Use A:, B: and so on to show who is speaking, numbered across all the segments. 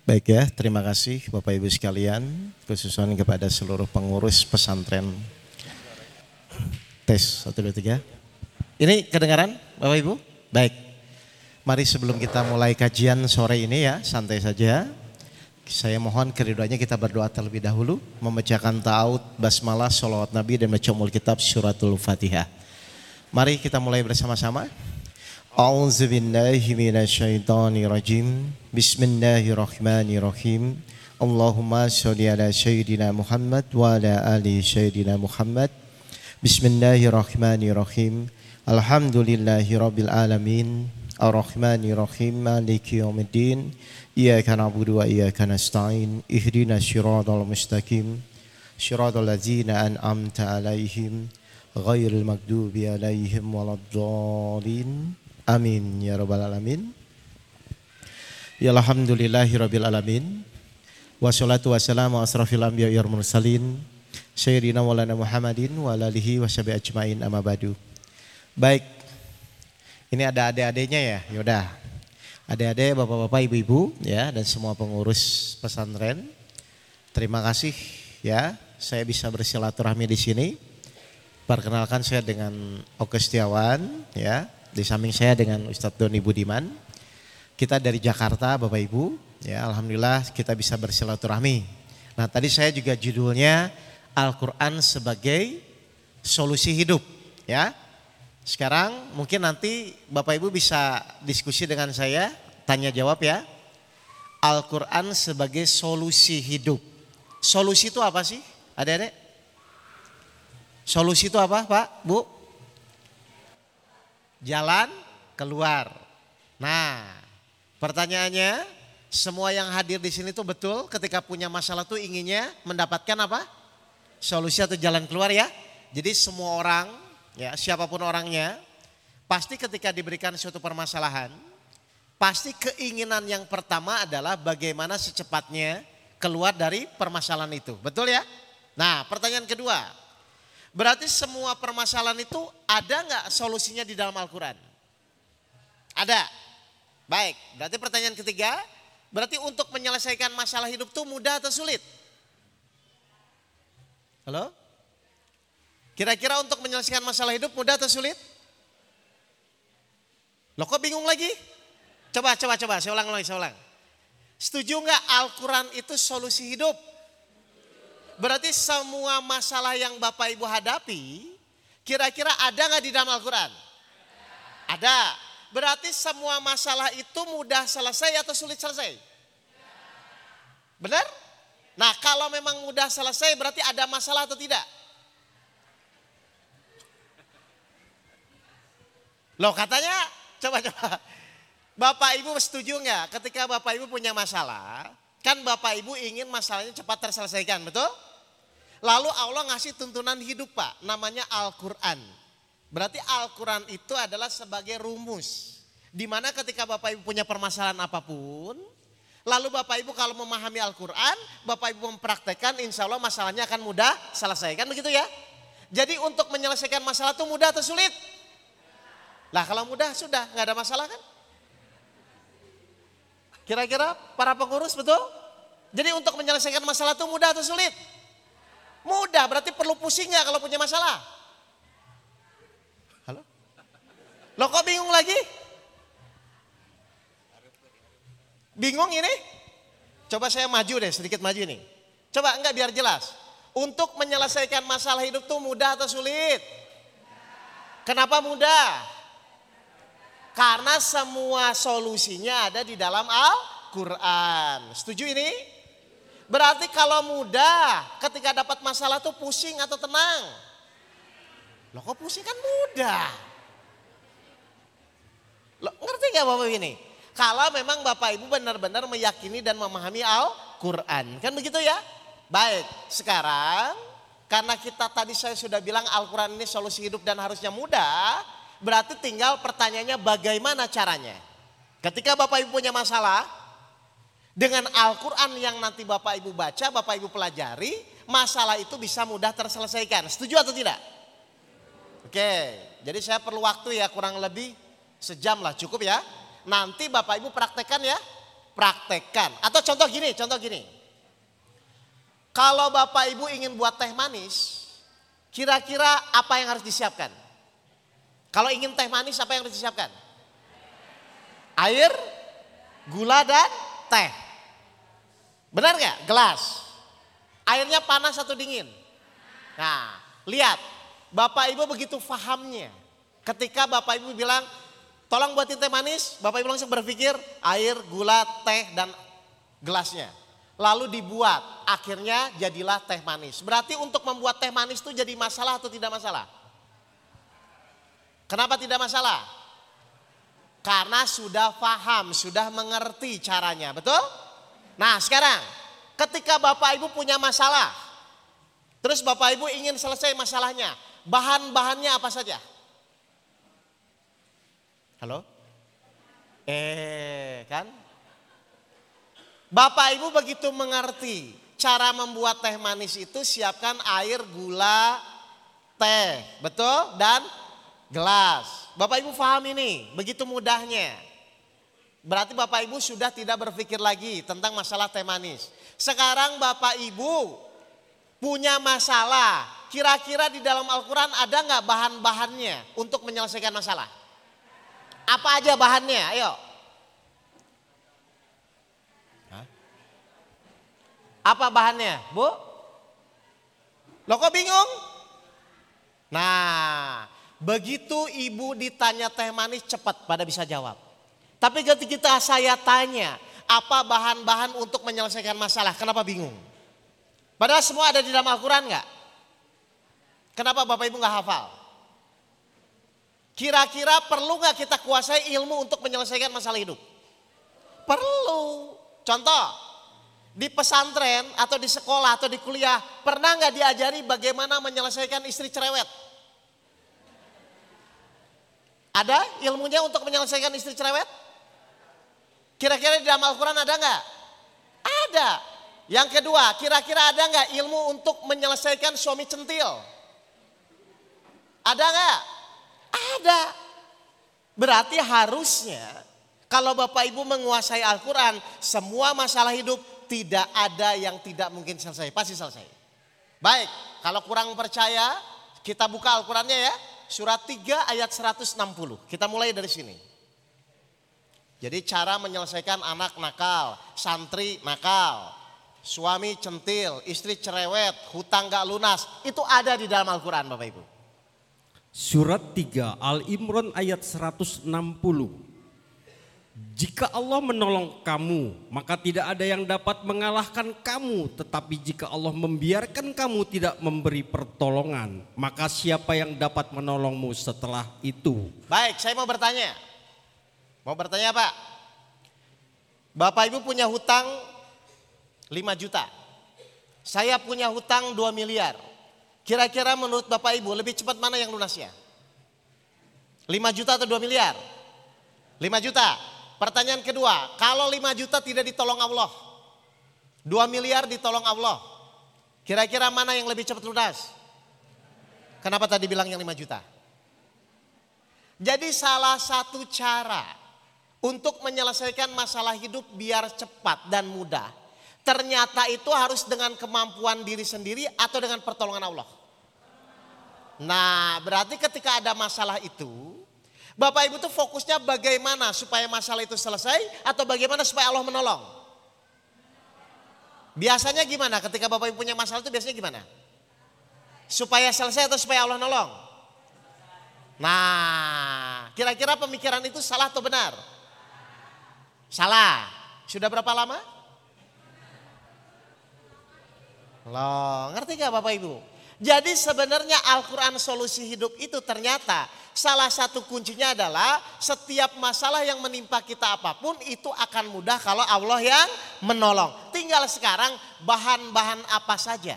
A: Baik ya, terima kasih Bapak Ibu sekalian, khususnya kepada seluruh pengurus pesantren. Tes, satu, dua, tiga. Ini kedengaran Bapak Ibu? Baik. Mari sebelum kita mulai kajian sore ini ya, santai saja. Saya mohon keriduannya kita berdoa terlebih dahulu, membacakan ta'awud, basmalah, salawat nabi dan baca kitab suratul fatihah. Mari kita mulai bersama-sama. A'udzu billahi minasyaitonir rajim. Bismillahirrahmanirrahim. Allahumma shalli ala sayyidina Muhammad wa ala ali sayyidina Muhammad. Bismillahirrahmanirrahim. Alhamdulillahi rabbil alamin. Ar-Rahmanirrahim. Maliki yaumiddin. Iyyaka na'budu wa iyyaka nasta'in. Ihdinas siratal mustaqim. Siratal ladzina an'amta 'alaihim ghairil maghdubi alaihim waladdallin. Amin ya rabbal alamin. Ya alhamdulillahi rabbil alamin. Wassalatu wassalamu asrafil anbiya wal mursalin sayyidina maulana Muhammadin wa alihi washabi ajmain amma badu. Baik. Ini ada adik-adiknya ya. Yaudah. Adik-adik, bapak-bapak, ibu-ibu ya dan semua pengurus pesantren. Terima kasih ya saya bisa bersilaturahmi di sini Perkenalkan saya dengan Oke Setiawan ya. Di samping saya dengan Ustadz Doni Budiman. Kita dari Jakarta Bapak Ibu. Ya, alhamdulillah kita bisa bersilaturahmi. Nah, tadi saya juga judulnya Al-Qur'an sebagai solusi hidup, ya. Sekarang mungkin nanti Bapak Ibu bisa diskusi dengan saya, tanya jawab ya. Al-Qur'an sebagai solusi hidup. Solusi itu apa sih? Adik-adik? Solusi itu apa Pak, Bu? Jalan keluar. Nah, pertanyaannya, semua yang hadir di sini tuh betul ketika punya masalah tuh inginnya mendapatkan apa? Solusi atau jalan keluar ya. Jadi semua orang, ya siapa pun orangnya, pasti ketika diberikan suatu permasalahan, pasti keinginan yang pertama adalah bagaimana secepatnya keluar dari permasalahan itu. Betul ya? Nah pertanyaan kedua, Berarti semua permasalahan itu ada nggak solusinya di dalam Al-Quran? Ada. Baik, berarti pertanyaan ketiga, berarti untuk menyelesaikan masalah hidup itu mudah atau sulit? Halo? Kira-kira untuk menyelesaikan masalah hidup mudah atau sulit? Lo kok bingung lagi? Coba, coba, coba, saya ulang lagi, saya ulang. Setuju nggak Al-Quran itu solusi hidup? Berarti semua masalah yang Bapak Ibu hadapi, kira-kira ada nggak di dalam Al-Quran? Ada. Berarti semua masalah itu mudah selesai atau sulit selesai? Benar? Nah kalau memang mudah selesai berarti ada masalah atau tidak? Loh katanya, coba-coba. Bapak Ibu setuju nggak ketika Bapak Ibu punya masalah, kan Bapak Ibu ingin masalahnya cepat terselesaikan, betul? Lalu Allah ngasih tuntunan hidup Pak, namanya Al-Quran. Berarti Al-Quran itu adalah sebagai rumus. Di mana ketika Bapak Ibu punya permasalahan apa pun, lalu Bapak Ibu kalau memahami Al-Quran, Bapak Ibu mempraktekkan insya Allah masalahnya akan mudah selesai. Kan begitu ya? Jadi untuk menyelesaikan masalah itu mudah atau sulit? Lah kalau mudah sudah nggak ada masalah kan? Kira-kira para pengurus betul? Jadi untuk menyelesaikan masalah itu mudah atau sulit? Mudah, berarti perlu pusing nggak kalau punya masalah? Halo? Lo kok bingung lagi? Bingung ini? Coba saya maju deh, sedikit maju nih. Coba enggak biar jelas. Untuk menyelesaikan masalah hidup tuh mudah atau sulit? Kenapa mudah? Karena semua solusinya ada di dalam Al-Quran. Setuju ini? Berarti kalau mudah ketika dapat masalah tuh pusing atau tenang? Loh kok pusing kan mudah. Loh, ngerti gak Bapak ini? Kalau memang Bapak Ibu benar-benar meyakini dan memahami Al-Quran. Kan begitu ya? Baik, sekarang karena kita tadi saya sudah bilang Al-Quran ini solusi hidup dan harusnya mudah. Berarti tinggal pertanyaannya bagaimana caranya. Ketika Bapak Ibu punya masalah, dengan Al-Quran yang nanti Bapak Ibu baca, Bapak Ibu pelajari, masalah itu bisa mudah terselesaikan. Setuju atau tidak? Oke, jadi saya perlu waktu ya kurang lebih sejam lah cukup ya. Nanti Bapak Ibu praktekkan ya, praktekkan. Atau contoh gini, contoh gini. Kalau Bapak Ibu ingin buat teh manis, kira-kira apa yang harus disiapkan? Kalau ingin teh manis apa yang harus disiapkan? Air, gula dan teh. Benar nggak? Gelas. Airnya panas atau dingin? Nah, lihat. Bapak Ibu begitu fahamnya. Ketika Bapak Ibu bilang, tolong buatin teh manis, Bapak Ibu langsung berpikir air, gula, teh, dan gelasnya. Lalu dibuat, akhirnya jadilah teh manis. Berarti untuk membuat teh manis itu jadi masalah atau tidak masalah? Kenapa tidak masalah? Karena sudah paham, sudah mengerti caranya, betul? Nah sekarang ketika Bapak Ibu punya masalah, terus Bapak Ibu ingin selesai masalahnya, bahan-bahannya apa saja? Halo? Eh kan? Bapak Ibu begitu mengerti cara membuat teh manis itu siapkan air, gula, teh, betul? Dan gelas. Bapak Ibu paham ini, begitu mudahnya. Berarti Bapak Ibu sudah tidak berpikir lagi tentang masalah teh manis. Sekarang Bapak Ibu punya masalah. Kira-kira di dalam Al-Quran ada nggak bahan-bahannya untuk menyelesaikan masalah? Apa aja bahannya? Ayo. Apa bahannya, Bu? Lo kok bingung? Nah, Begitu ibu ditanya teh manis cepat pada bisa jawab. Tapi ketika saya tanya apa bahan-bahan untuk menyelesaikan masalah, kenapa bingung? Padahal semua ada di dalam Al-Quran nggak? Kenapa Bapak Ibu nggak hafal? Kira-kira perlu nggak kita kuasai ilmu untuk menyelesaikan masalah hidup? Perlu. Contoh, di pesantren atau di sekolah atau di kuliah pernah nggak diajari bagaimana menyelesaikan istri cerewet? Ada ilmunya untuk menyelesaikan istri cerewet? Kira-kira di dalam Al-Quran ada nggak? Ada. Yang kedua, kira-kira ada nggak ilmu untuk menyelesaikan suami centil? Ada nggak? Ada. Berarti harusnya kalau Bapak Ibu menguasai Al-Quran, semua masalah hidup tidak ada yang tidak mungkin selesai. Pasti selesai. Baik, kalau kurang percaya, kita buka Al-Qurannya ya surat 3 ayat 160. Kita mulai dari sini. Jadi cara menyelesaikan anak nakal, santri nakal, suami centil, istri cerewet, hutang gak lunas, itu ada di dalam Al-Quran Bapak Ibu.
B: Surat 3 Al-Imran ayat 160. Jika Allah menolong kamu, maka tidak ada yang dapat mengalahkan kamu. Tetapi jika Allah membiarkan kamu tidak memberi pertolongan, maka siapa yang dapat menolongmu setelah itu?
A: Baik, saya mau bertanya. Mau bertanya Pak? Bapak Ibu punya hutang 5 juta. Saya punya hutang 2 miliar. Kira-kira menurut Bapak Ibu lebih cepat mana yang lunasnya? 5 juta atau 2 miliar? 5 juta. Pertanyaan kedua, kalau 5 juta tidak ditolong Allah, 2 miliar ditolong Allah, kira-kira mana yang lebih cepat lunas? Kenapa tadi bilang yang 5 juta? Jadi salah satu cara untuk menyelesaikan masalah hidup biar cepat dan mudah. Ternyata itu harus dengan kemampuan diri sendiri atau dengan pertolongan Allah. Nah berarti ketika ada masalah itu Bapak Ibu tuh fokusnya bagaimana supaya masalah itu selesai atau bagaimana supaya Allah menolong? Biasanya gimana ketika Bapak Ibu punya masalah itu biasanya gimana? Supaya selesai atau supaya Allah nolong? Nah, kira-kira pemikiran itu salah atau benar? Salah. Sudah berapa lama? Loh, ngerti gak Bapak Ibu? Jadi sebenarnya Al-Quran solusi hidup itu ternyata salah satu kuncinya adalah setiap masalah yang menimpa kita apa pun itu akan mudah kalau Allah yang menolong. Tinggal sekarang bahan-bahan apa saja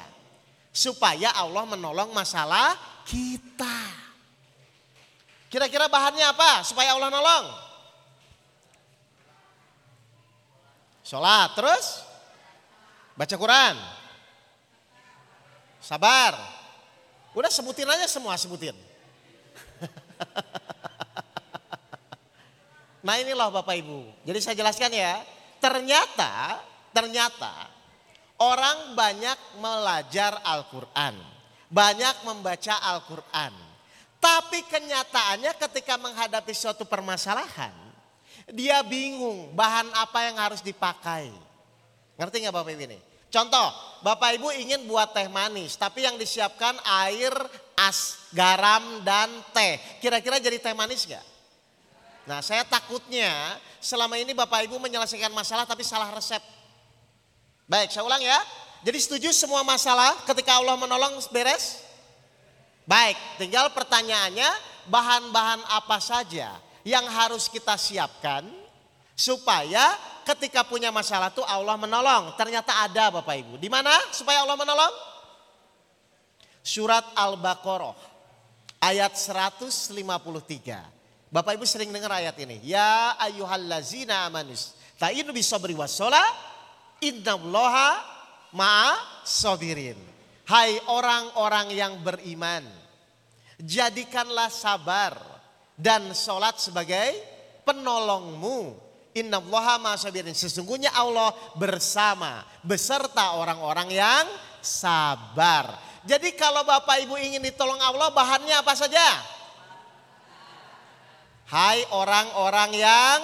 A: supaya Allah menolong masalah kita. Kira-kira bahannya apa supaya Allah nolong? Sholat terus baca Quran Sabar. Udah sebutin aja semua sebutin. nah ini loh Bapak Ibu. Jadi saya jelaskan ya. Ternyata ternyata orang banyak belajar Al-Quran. Banyak membaca Al-Quran. Tapi kenyataannya ketika menghadapi suatu permasalahan, dia bingung bahan apa yang harus dipakai. Ngerti nggak Bapak Ibu ini? Contoh, Bapak Ibu ingin buat teh manis, tapi yang disiapkan air, as, garam, dan teh. Kira-kira jadi teh manis nggak? Nah saya takutnya selama ini Bapak Ibu menyelesaikan masalah tapi salah resep. Baik saya ulang ya. Jadi setuju semua masalah ketika Allah menolong beres? Baik tinggal pertanyaannya bahan-bahan apa saja yang harus kita siapkan supaya ketika punya masalah tuh Allah menolong. Ternyata ada Bapak Ibu. Di mana supaya Allah menolong? Surat Al-Baqarah ayat 153. Bapak Ibu sering dengar ayat ini. Ya ayyuhallazina amanus. Ta'inu bisabri wassola. Innallaha ma'a sobirin. Hai orang-orang yang beriman. Jadikanlah sabar dan sholat sebagai penolongmu. Innallaha ma'a sobirin. Sesungguhnya Allah bersama. Beserta orang-orang yang sabar. Jadi kalau Bapak Ibu ingin ditolong Allah bahannya apa saja? Hai orang-orang yang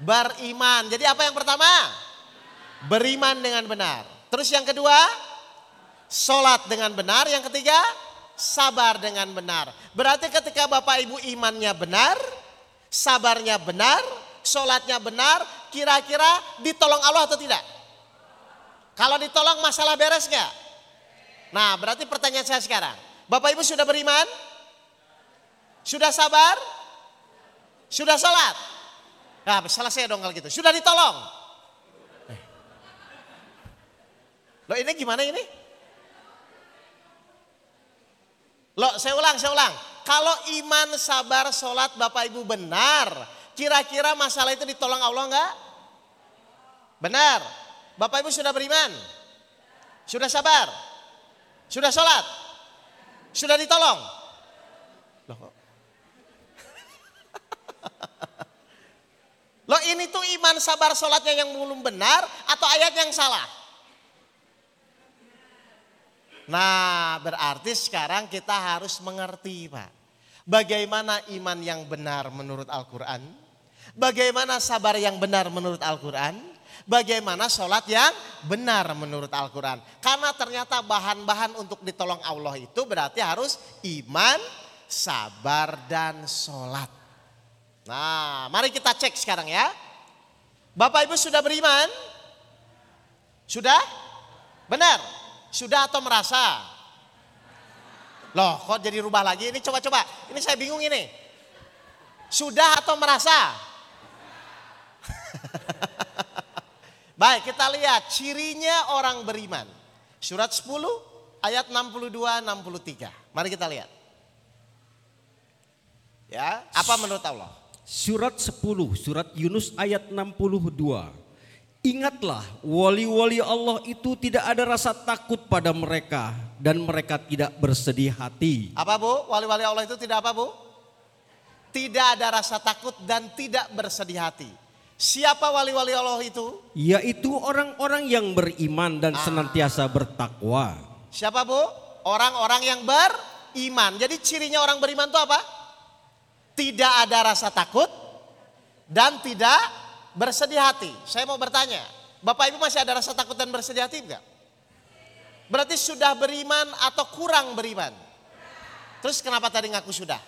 A: beriman. Jadi apa yang pertama? Beriman dengan benar. Terus yang kedua, sholat dengan benar. Yang ketiga, sabar dengan benar. Berarti ketika Bapak Ibu imannya benar, sabarnya benar, sholatnya benar, kira-kira ditolong Allah atau tidak? Kalau ditolong masalah beres nggak? Nah berarti pertanyaan saya sekarang, Bapak Ibu sudah beriman? Sudah sabar? Sudah sholat? Nah selesai dong kalau gitu. Sudah ditolong? Eh. Loh ini gimana ini? Loh saya ulang, saya ulang. Kalau iman, sabar, sholat Bapak Ibu benar. Kira-kira masalah itu ditolong Allah enggak? Benar. Bapak Ibu sudah beriman? Sudah sabar? Sudah sholat? Sudah ditolong? Loh, Loh ini tuh iman sabar sholatnya yang belum benar atau ayat yang salah? Nah berarti sekarang kita harus mengerti Pak. Bagaimana iman yang benar menurut Al-Quran. Bagaimana sabar yang benar menurut Al-Quran. Bagaimana sholat yang benar menurut Al-Quran. Karena ternyata bahan-bahan untuk ditolong Allah itu berarti harus iman, sabar, dan sholat. Nah, mari kita cek sekarang ya. Bapak Ibu sudah beriman? Sudah? Benar? Sudah atau merasa? Loh, kok jadi rubah lagi? Ini coba-coba. Ini saya bingung ini. Sudah atau merasa? Baik, kita lihat cirinya orang beriman. Surat 10 ayat 62 63. Mari kita lihat. Ya, apa menurut Allah?
B: Surat 10, surat Yunus ayat 62. Ingatlah wali-wali Allah itu tidak ada rasa takut pada mereka dan mereka tidak bersedih hati.
A: Apa Bu? Wali-wali Allah itu tidak apa Bu? Tidak ada rasa takut dan tidak bersedih hati. Siapa wali-wali Allah itu?
B: Yaitu orang-orang yang beriman dan ah. senantiasa bertakwa.
A: Siapa Bu? Orang-orang yang beriman. Jadi cirinya orang beriman itu apa? tidak ada rasa takut dan tidak bersedih hati. Saya mau bertanya, Bapak Ibu masih ada rasa takut dan bersedih hati enggak? Berarti sudah beriman atau kurang beriman? Terus kenapa tadi ngaku sudah?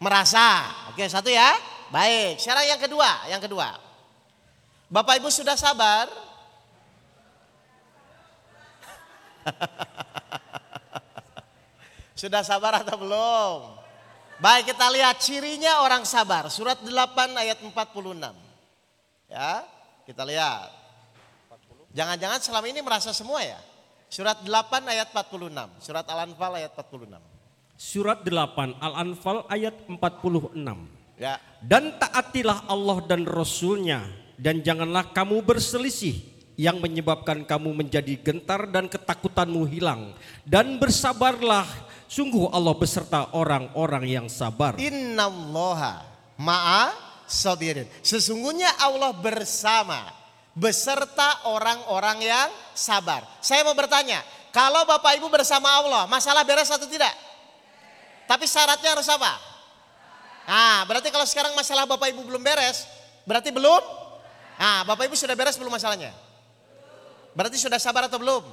A: Merasa. Oke, satu ya. Baik. Sekarang yang kedua, yang kedua. Bapak Ibu sudah sabar? Sudah sabar atau belum? Baik kita lihat cirinya orang sabar. Surat 8 ayat 46. Ya, kita lihat. Jangan-jangan selama ini merasa semua ya. Surat 8 ayat 46. Surat Al-Anfal ayat 46.
B: Surat 8 Al-Anfal ayat 46.
A: Ya.
B: Dan taatilah Allah dan Rasulnya dan janganlah kamu berselisih yang menyebabkan kamu menjadi gentar dan ketakutanmu hilang. Dan bersabarlah Sungguh Allah beserta orang-orang yang sabar.
A: Innallaha ma'a sabirin. Sesungguhnya Allah bersama beserta orang-orang yang sabar. Saya mau bertanya, kalau Bapak Ibu bersama Allah, masalah beres atau tidak? Tapi syaratnya harus apa? Nah, berarti kalau sekarang masalah Bapak Ibu belum beres, berarti belum? Nah, Bapak Ibu sudah beres belum masalahnya? Berarti sudah sabar atau belum?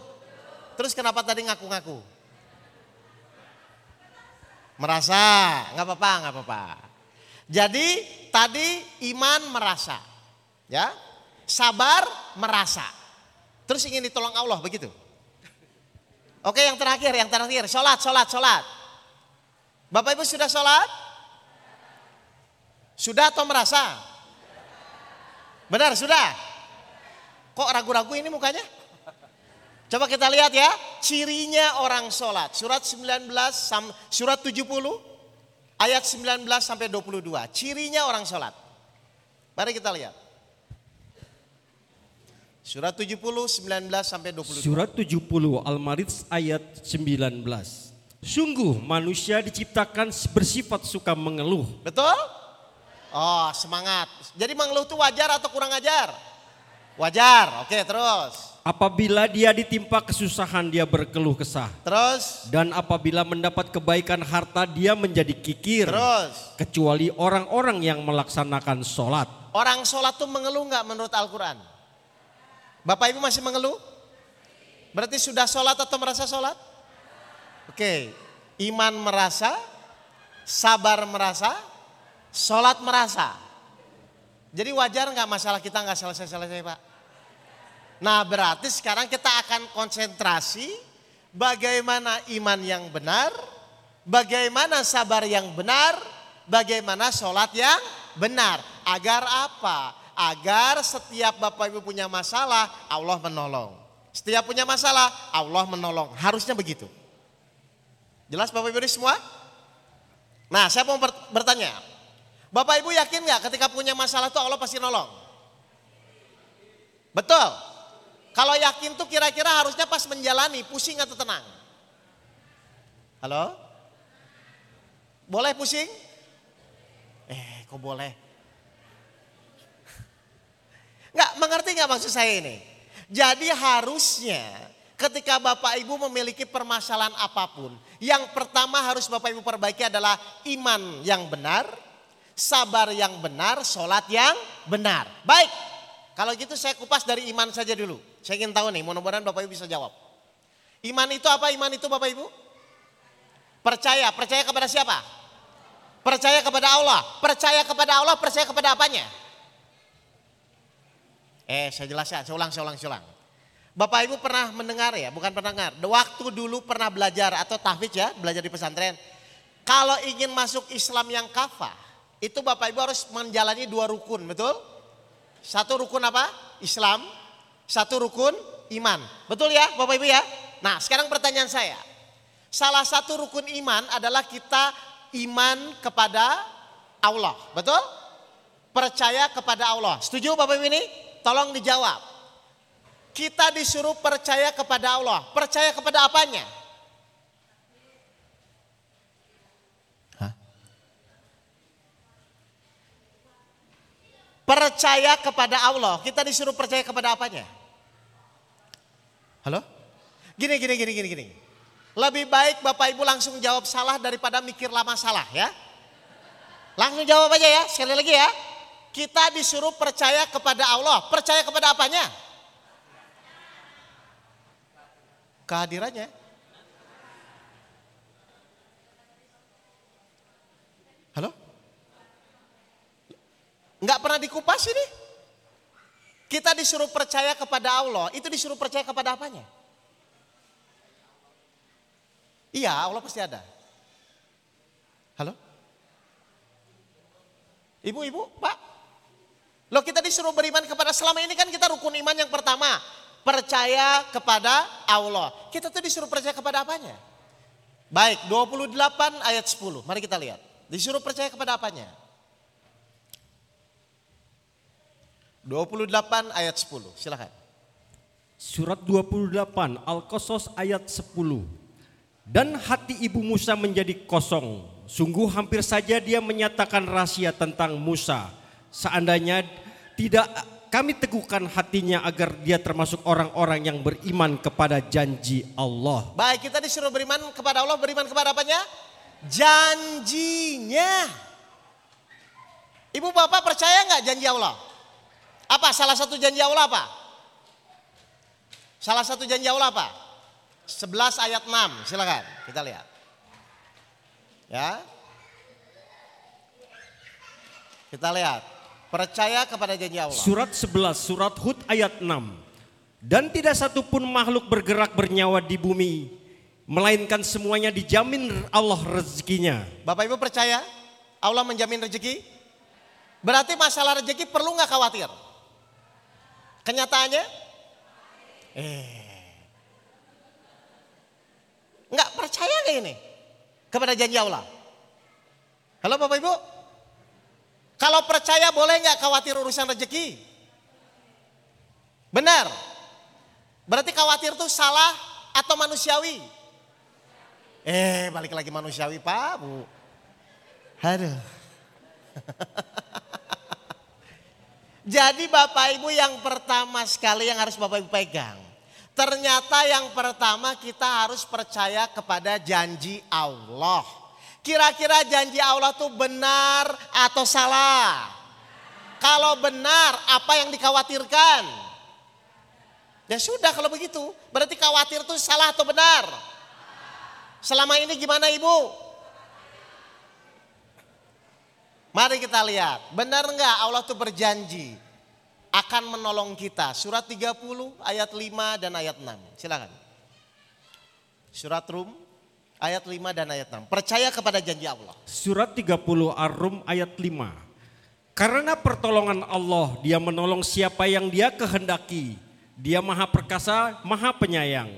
A: Terus kenapa tadi ngaku-ngaku? Merasa, nggak apa-apa, nggak apa-apa. Jadi tadi iman merasa, ya, sabar merasa. Terus ingin ditolong Allah begitu. Oke yang terakhir, yang terakhir, sholat, sholat, sholat. Bapak Ibu sudah sholat? Sudah atau merasa? Benar, sudah? Kok ragu-ragu ini mukanya? Coba kita lihat ya, cirinya orang sholat. Surat 19, surat 70, ayat 19 sampai 22. Cirinya orang sholat. Mari kita lihat. Surat 70, 19 sampai 22.
B: Surat 70 Al-Marid ayat 19. Sungguh manusia diciptakan bersifat suka mengeluh.
A: Betul? Oh semangat. Jadi mengeluh itu wajar atau kurang ajar? Wajar, oke terus.
B: Apabila dia ditimpa kesusahan dia berkeluh kesah.
A: Terus?
B: Dan apabila mendapat kebaikan harta dia menjadi kikir.
A: Terus?
B: Kecuali orang-orang yang melaksanakan sholat.
A: Orang sholat tuh mengeluh nggak menurut Al-Quran? Bapak Ibu masih mengeluh? Berarti sudah sholat atau merasa sholat? Oke, iman merasa, sabar merasa, sholat merasa. Jadi wajar nggak masalah kita nggak selesai-selesai Pak? Nah berarti sekarang kita akan konsentrasi bagaimana iman yang benar, bagaimana sabar yang benar, bagaimana sholat yang benar. Agar apa? Agar setiap Bapak Ibu punya masalah, Allah menolong. Setiap punya masalah, Allah menolong. Harusnya begitu. Jelas Bapak Ibu ini semua? Nah saya mau bertanya, Bapak Ibu yakin nggak ketika punya masalah itu Allah pasti nolong? Betul. Kalau yakin tuh kira-kira harusnya pas menjalani pusing atau tenang? Halo? Boleh pusing? Eh kok boleh? Nggak mengerti nggak maksud saya ini? Jadi harusnya ketika Bapak Ibu memiliki permasalahan apa pun, yang pertama harus Bapak Ibu perbaiki adalah iman yang benar, sabar yang benar, sholat yang benar. Baik, kalau gitu saya kupas dari iman saja dulu. Saya ingin tahu nih, mudah-mudahan Bapak Ibu bisa jawab. Iman itu apa? Iman itu Bapak Ibu? Percaya, percaya kepada siapa? Percaya kepada Allah. Percaya kepada Allah, percaya kepada apanya? Eh, saya jelaskan, saya ulang, saya ulang, saya ulang. Bapak Ibu pernah mendengar ya, bukan pernah dengar. Waktu dulu pernah belajar atau tahfidz ya, belajar di pesantren. Kalau ingin masuk Islam yang kafah, itu Bapak Ibu harus menjalani dua rukun, betul? Satu rukun apa? Islam, satu rukun iman. Betul ya Bapak Ibu ya? Nah sekarang pertanyaan saya. Salah satu rukun iman adalah kita iman kepada Allah. Betul? Percaya kepada Allah. Setuju Bapak Ibu ini? Tolong dijawab. Kita disuruh percaya kepada Allah. Percaya kepada apanya? Percaya kepada Allah. Kita disuruh percaya kepada apanya? Halo? Gini, gini, gini, gini, gini. Lebih baik Bapak Ibu langsung jawab salah daripada mikir lama salah ya. Langsung jawab aja ya, sekali lagi ya. Kita disuruh percaya kepada Allah. Percaya kepada apanya? Kehadirannya. Halo? Enggak pernah dikupas ini? Kita disuruh percaya kepada Allah, itu disuruh percaya kepada apanya? Iya, Allah pasti ada. Halo? Ibu-ibu, Pak. Loh kita disuruh beriman kepada selama ini kan kita rukun iman yang pertama. Percaya kepada Allah. Kita tuh disuruh percaya kepada apanya? Baik, 28 ayat 10. Mari kita lihat. Disuruh percaya kepada apanya? 28 ayat 10, silahkan.
B: Surat 28 Al-Qasas ayat 10. Dan hati ibu Musa menjadi kosong. Sungguh hampir saja dia menyatakan rahasia tentang Musa. seandainya tidak kami teguhkan hatinya agar dia termasuk orang-orang yang beriman kepada janji Allah.
A: Baik, kita disuruh beriman kepada Allah, beriman kepada apanya? Janjinya. Ibu bapak percaya nggak janji Allah? Apa salah satu janji Allah apa? Salah satu janji Allah apa? 11 ayat 6, silakan kita lihat. Ya. Kita lihat. Percaya kepada janji Allah.
B: Surat 11, surat Hud ayat 6. Dan tidak satupun makhluk bergerak bernyawa di bumi, melainkan semuanya dijamin Allah rezekinya.
A: Bapak Ibu percaya Allah menjamin rezeki? Berarti masalah rezeki perlu nggak khawatir? Kenyataannya? Eh. Nggak percaya nggak ini? Kepada janji Allah. Halo Bapak Ibu? Kalau percaya boleh nggak khawatir urusan rezeki? Benar. Berarti khawatir itu salah atau manusiawi? Eh balik lagi manusiawi Pak Bu. Aduh. Jadi Bapak Ibu yang pertama sekali yang harus Bapak Ibu pegang. Ternyata yang pertama kita harus percaya kepada janji Allah. Kira-kira janji Allah itu benar atau salah? Kalau benar apa yang dikhawatirkan? Ya sudah kalau begitu. Berarti khawatir itu salah atau benar? Selama ini gimana ibu? Mari kita lihat, benar enggak Allah tuh berjanji akan menolong kita. Surat 30 ayat 5 dan ayat 6. Silakan. Surat Rum ayat 5 dan ayat 6. Percaya kepada janji Allah.
B: Surat 30 Ar-Rum ayat 5. Karena pertolongan Allah, dia menolong siapa yang dia kehendaki. Dia maha perkasa, maha penyayang.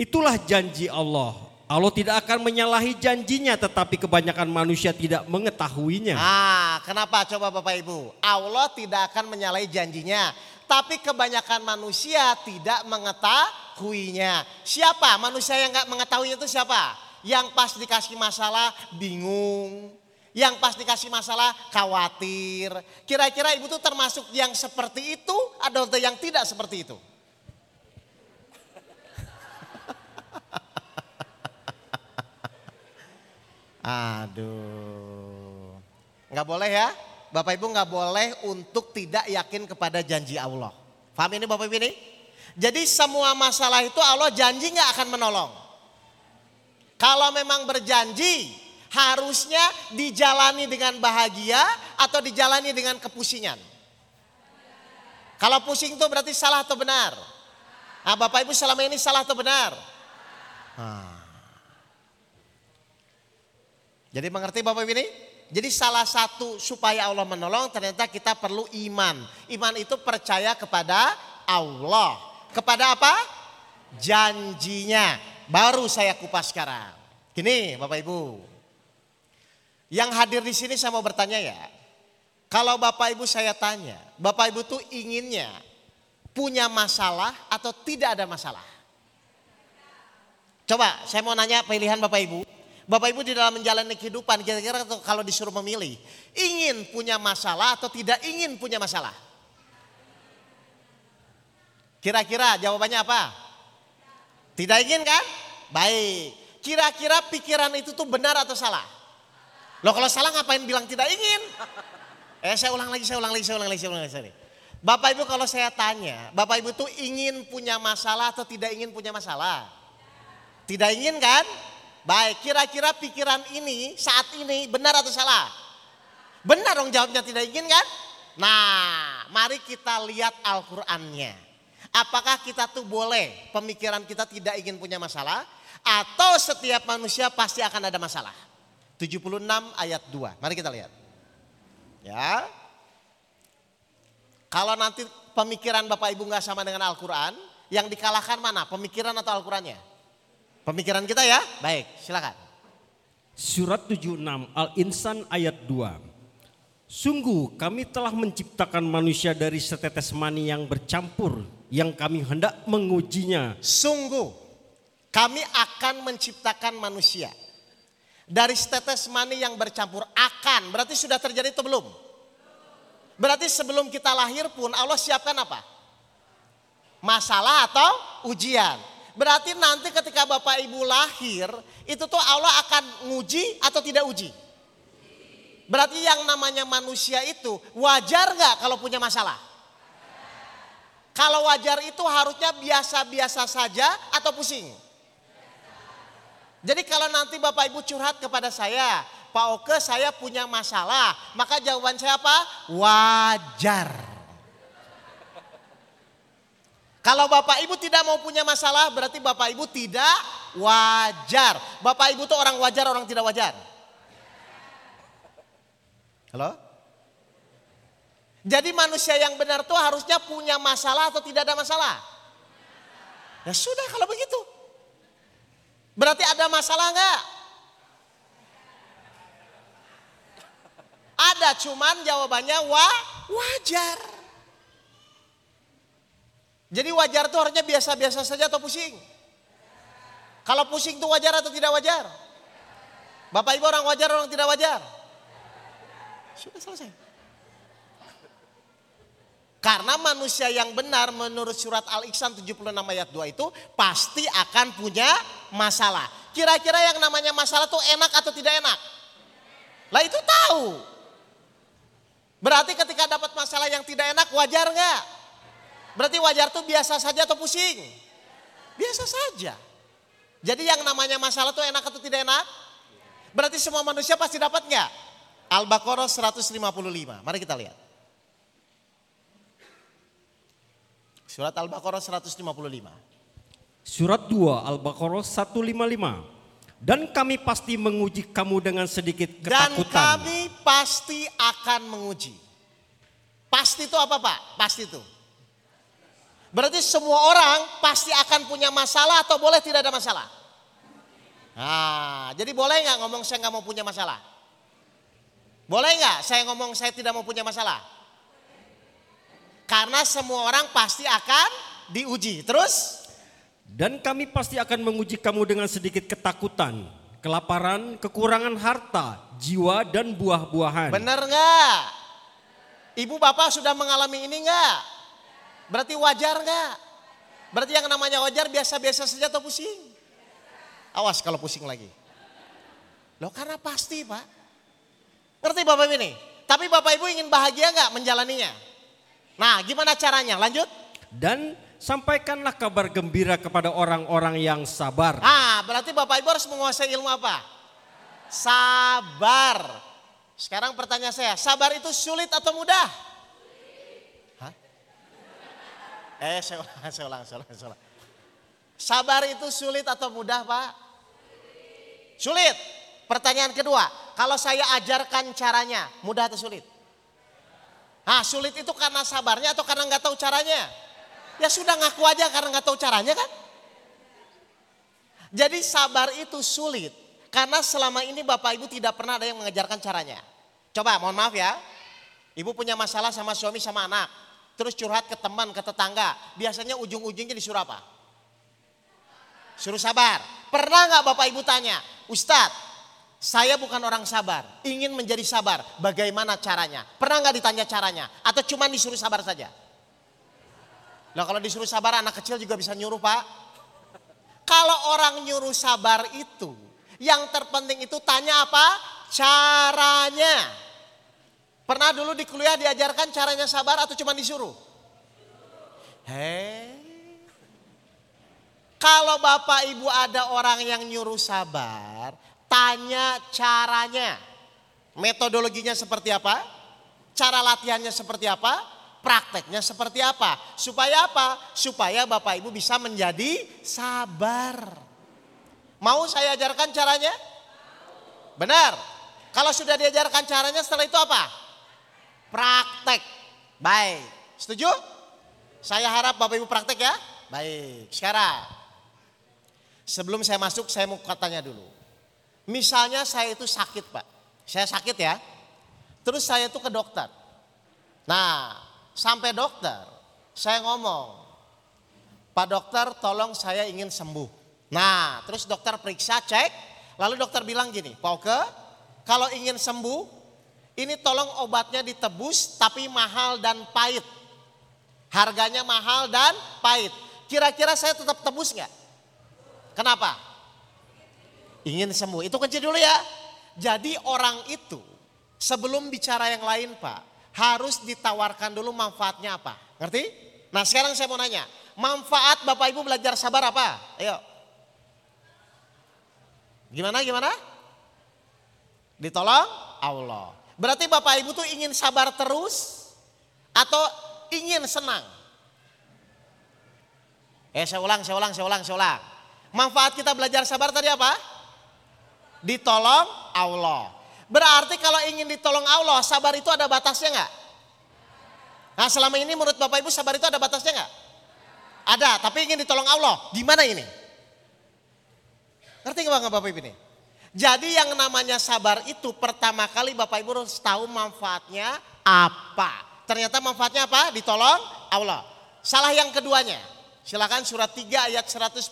B: Itulah janji Allah. Allah tidak akan menyalahi janjinya tetapi kebanyakan manusia tidak mengetahuinya.
A: Ah, kenapa coba Bapak Ibu? Allah tidak akan menyalahi janjinya, tapi kebanyakan manusia tidak mengetahuinya. Siapa? Manusia yang nggak mengetahuinya itu siapa? Yang pas dikasih masalah bingung, yang pas dikasih masalah khawatir. Kira-kira Ibu tuh termasuk yang seperti itu atau yang tidak seperti itu? Aduh. Nggak boleh ya. Bapak Ibu nggak boleh untuk tidak yakin kepada janji Allah. Paham ini Bapak Ibu ini? Jadi semua masalah itu Allah janji nggak akan menolong. Kalau memang berjanji harusnya dijalani dengan bahagia atau dijalani dengan kepusingan. Kalau pusing itu berarti salah atau benar? Nah, Bapak Ibu selama ini salah atau benar? Nah. Jadi mengerti Bapak Ibu ini? Jadi salah satu supaya Allah menolong ternyata kita perlu iman. Iman itu percaya kepada Allah. Kepada apa? Janjinya. Baru saya kupas sekarang. Gini Bapak Ibu. Yang hadir di sini saya mau bertanya ya. Kalau Bapak Ibu saya tanya, Bapak Ibu tuh inginnya punya masalah atau tidak ada masalah? Coba saya mau nanya pilihan Bapak Ibu. Bapak Ibu di dalam menjalani kehidupan kira-kira kalau disuruh memilih. Ingin punya masalah atau tidak ingin punya masalah? Kira-kira jawabannya apa? Tidak ingin kan? Baik. Kira-kira pikiran itu tuh benar atau salah? Loh kalau salah ngapain bilang tidak ingin? Eh saya ulang lagi, saya ulang lagi, saya ulang lagi, saya ulang lagi. Bapak Ibu kalau saya tanya, Bapak Ibu tuh ingin punya masalah atau tidak ingin punya masalah? Tidak ingin kan? Baik, kira-kira pikiran ini saat ini benar atau salah? Benar dong jawabnya tidak ingin kan? Nah, mari kita lihat Al-Qur'annya. Apakah kita tuh boleh pemikiran kita tidak ingin punya masalah atau setiap manusia pasti akan ada masalah? 76 ayat 2. Mari kita lihat. Ya. Kalau nanti pemikiran Bapak Ibu nggak sama dengan Al-Quran, yang dikalahkan mana? Pemikiran atau Al-Qurannya? Pemikiran kita ya? Baik, silakan.
B: Surat 76 Al-Insan ayat 2. Sungguh kami telah menciptakan manusia dari setetes mani yang bercampur yang kami hendak mengujinya.
A: Sungguh kami akan menciptakan manusia dari setetes mani yang bercampur akan berarti sudah terjadi atau belum? Berarti sebelum kita lahir pun Allah siapkan apa? Masalah atau ujian. Berarti nanti ketika Bapak Ibu lahir, itu tuh Allah akan nguji atau tidak uji? Berarti yang namanya manusia itu wajar nggak kalau punya masalah? Kalau wajar itu harusnya biasa-biasa saja atau pusing? Jadi kalau nanti Bapak Ibu curhat kepada saya, Pak Oke saya punya masalah, maka jawaban saya apa? Wajar. Kalau Bapak Ibu tidak mau punya masalah berarti Bapak Ibu tidak wajar. Bapak Ibu tuh orang wajar, orang tidak wajar. Halo? Jadi manusia yang benar tuh harusnya punya masalah atau tidak ada masalah? Ya sudah kalau begitu. Berarti ada masalah enggak? Ada cuman jawabannya wa, wajar. Jadi wajar tuh harusnya biasa-biasa saja atau pusing? Kalau pusing tuh wajar atau tidak wajar? Bapak ibu orang wajar orang tidak wajar? Sudah selesai. Karena manusia yang benar menurut surat Al-Iksan 76 ayat 2 itu pasti akan punya masalah. Kira-kira yang namanya masalah itu enak atau tidak enak? Lah itu tahu. Berarti ketika dapat masalah yang tidak enak wajar nggak? Berarti wajar tuh biasa saja atau pusing? Biasa saja. Jadi yang namanya masalah tuh enak atau tidak enak? Berarti semua manusia pasti dapat nggak? Al-Baqarah 155. Mari kita lihat. Surat Al-Baqarah 155.
B: Surat 2 Al-Baqarah 155. Dan kami pasti menguji kamu dengan sedikit ketakutan.
A: Dan kami pasti akan menguji. Pasti itu apa Pak? Pasti itu. Berarti semua orang pasti akan punya masalah atau boleh tidak ada masalah? Nah, jadi boleh nggak ngomong saya nggak mau punya masalah? Boleh nggak saya ngomong saya tidak mau punya masalah? Karena semua orang pasti akan diuji. Terus?
B: Dan kami pasti akan menguji kamu dengan sedikit ketakutan, kelaparan, kekurangan harta, jiwa dan buah-buahan.
A: Benar nggak? Ibu bapak sudah mengalami ini nggak? Berarti wajar nggak? Berarti yang namanya wajar biasa-biasa saja atau pusing? Awas kalau pusing lagi. Loh karena pasti pak. Ngerti bapak ini? Tapi bapak ibu ingin bahagia nggak menjalaninya? Nah, gimana caranya? Lanjut.
B: Dan sampaikanlah kabar gembira kepada orang-orang yang sabar.
A: Ah, berarti Bapak Ibu harus menguasai ilmu apa? Sabar. Sekarang pertanyaan saya, sabar itu sulit atau mudah? Hah? Eh, saya ulang, saya ulang, saya ulang, saya ulang. Sabar itu sulit atau mudah, Pak? Sulit. Pertanyaan kedua, kalau saya ajarkan caranya, mudah atau sulit? Nah sulit itu karena sabarnya atau karena nggak tahu caranya? Ya sudah ngaku aja karena nggak tahu caranya kan? Jadi sabar itu sulit karena selama ini Bapak Ibu tidak pernah ada yang mengajarkan caranya. Coba mohon maaf ya. Ibu punya masalah sama suami sama anak. Terus curhat ke teman, ke tetangga. Biasanya ujung-ujungnya disuruh apa? Suruh sabar. Pernah nggak Bapak Ibu tanya, Ustadz saya bukan orang sabar, ingin menjadi sabar. Bagaimana caranya? Pernah nggak ditanya caranya? Atau cuma disuruh sabar saja? Nah kalau disuruh sabar anak kecil juga bisa nyuruh pak. Kalau orang nyuruh sabar itu, yang terpenting itu tanya apa? Caranya. Pernah dulu di kuliah diajarkan caranya sabar atau cuma disuruh? Hei. Kalau bapak ibu ada orang yang nyuruh sabar, tanya caranya. Metodologinya seperti apa? Cara latihannya seperti apa? Prakteknya seperti apa? Supaya apa? Supaya Bapak Ibu bisa menjadi sabar. Mau saya ajarkan caranya? Benar. Kalau sudah diajarkan caranya setelah itu apa? Praktek. Baik. Setuju? Saya harap Bapak Ibu praktek ya. Baik. Sekarang. Sebelum saya masuk saya mau katanya dulu. Misalnya saya itu sakit pak, saya sakit ya. Terus saya itu ke dokter. Nah sampai dokter saya ngomong, Pak dokter tolong saya ingin sembuh. Nah terus dokter periksa cek, lalu dokter bilang gini, Pak Oke kalau ingin sembuh Ini tolong obatnya ditebus tapi mahal dan pahit. Harganya mahal dan pahit. Kira-kira saya tetap tebus nggak? Kenapa? Ingin sembuh. Itu kunci dulu ya. Jadi orang itu sebelum bicara yang lain Pak. Harus ditawarkan dulu manfaatnya apa. Ngerti? Nah sekarang saya mau nanya. Manfaat Bapak Ibu belajar sabar apa? Ayo. Gimana gimana? Ditolong Allah. Berarti Bapak Ibu tuh ingin sabar terus atau ingin senang? Eh saya ulang, saya ulang, saya ulang, saya ulang. Manfaat kita belajar sabar tadi apa? Ditolong Allah. Berarti kalau ingin ditolong Allah, sabar itu ada batasnya nggak? Nah selama ini menurut Bapak Ibu sabar itu ada batasnya nggak? Ada, tapi ingin ditolong Allah. Gimana ini? Ngerti nggak Bapak Ibu ini? Jadi yang namanya sabar itu pertama kali Bapak Ibu harus tahu manfaatnya apa. Ternyata manfaatnya apa? Ditolong Allah. Salah yang keduanya. Silakan surat 3 ayat 142.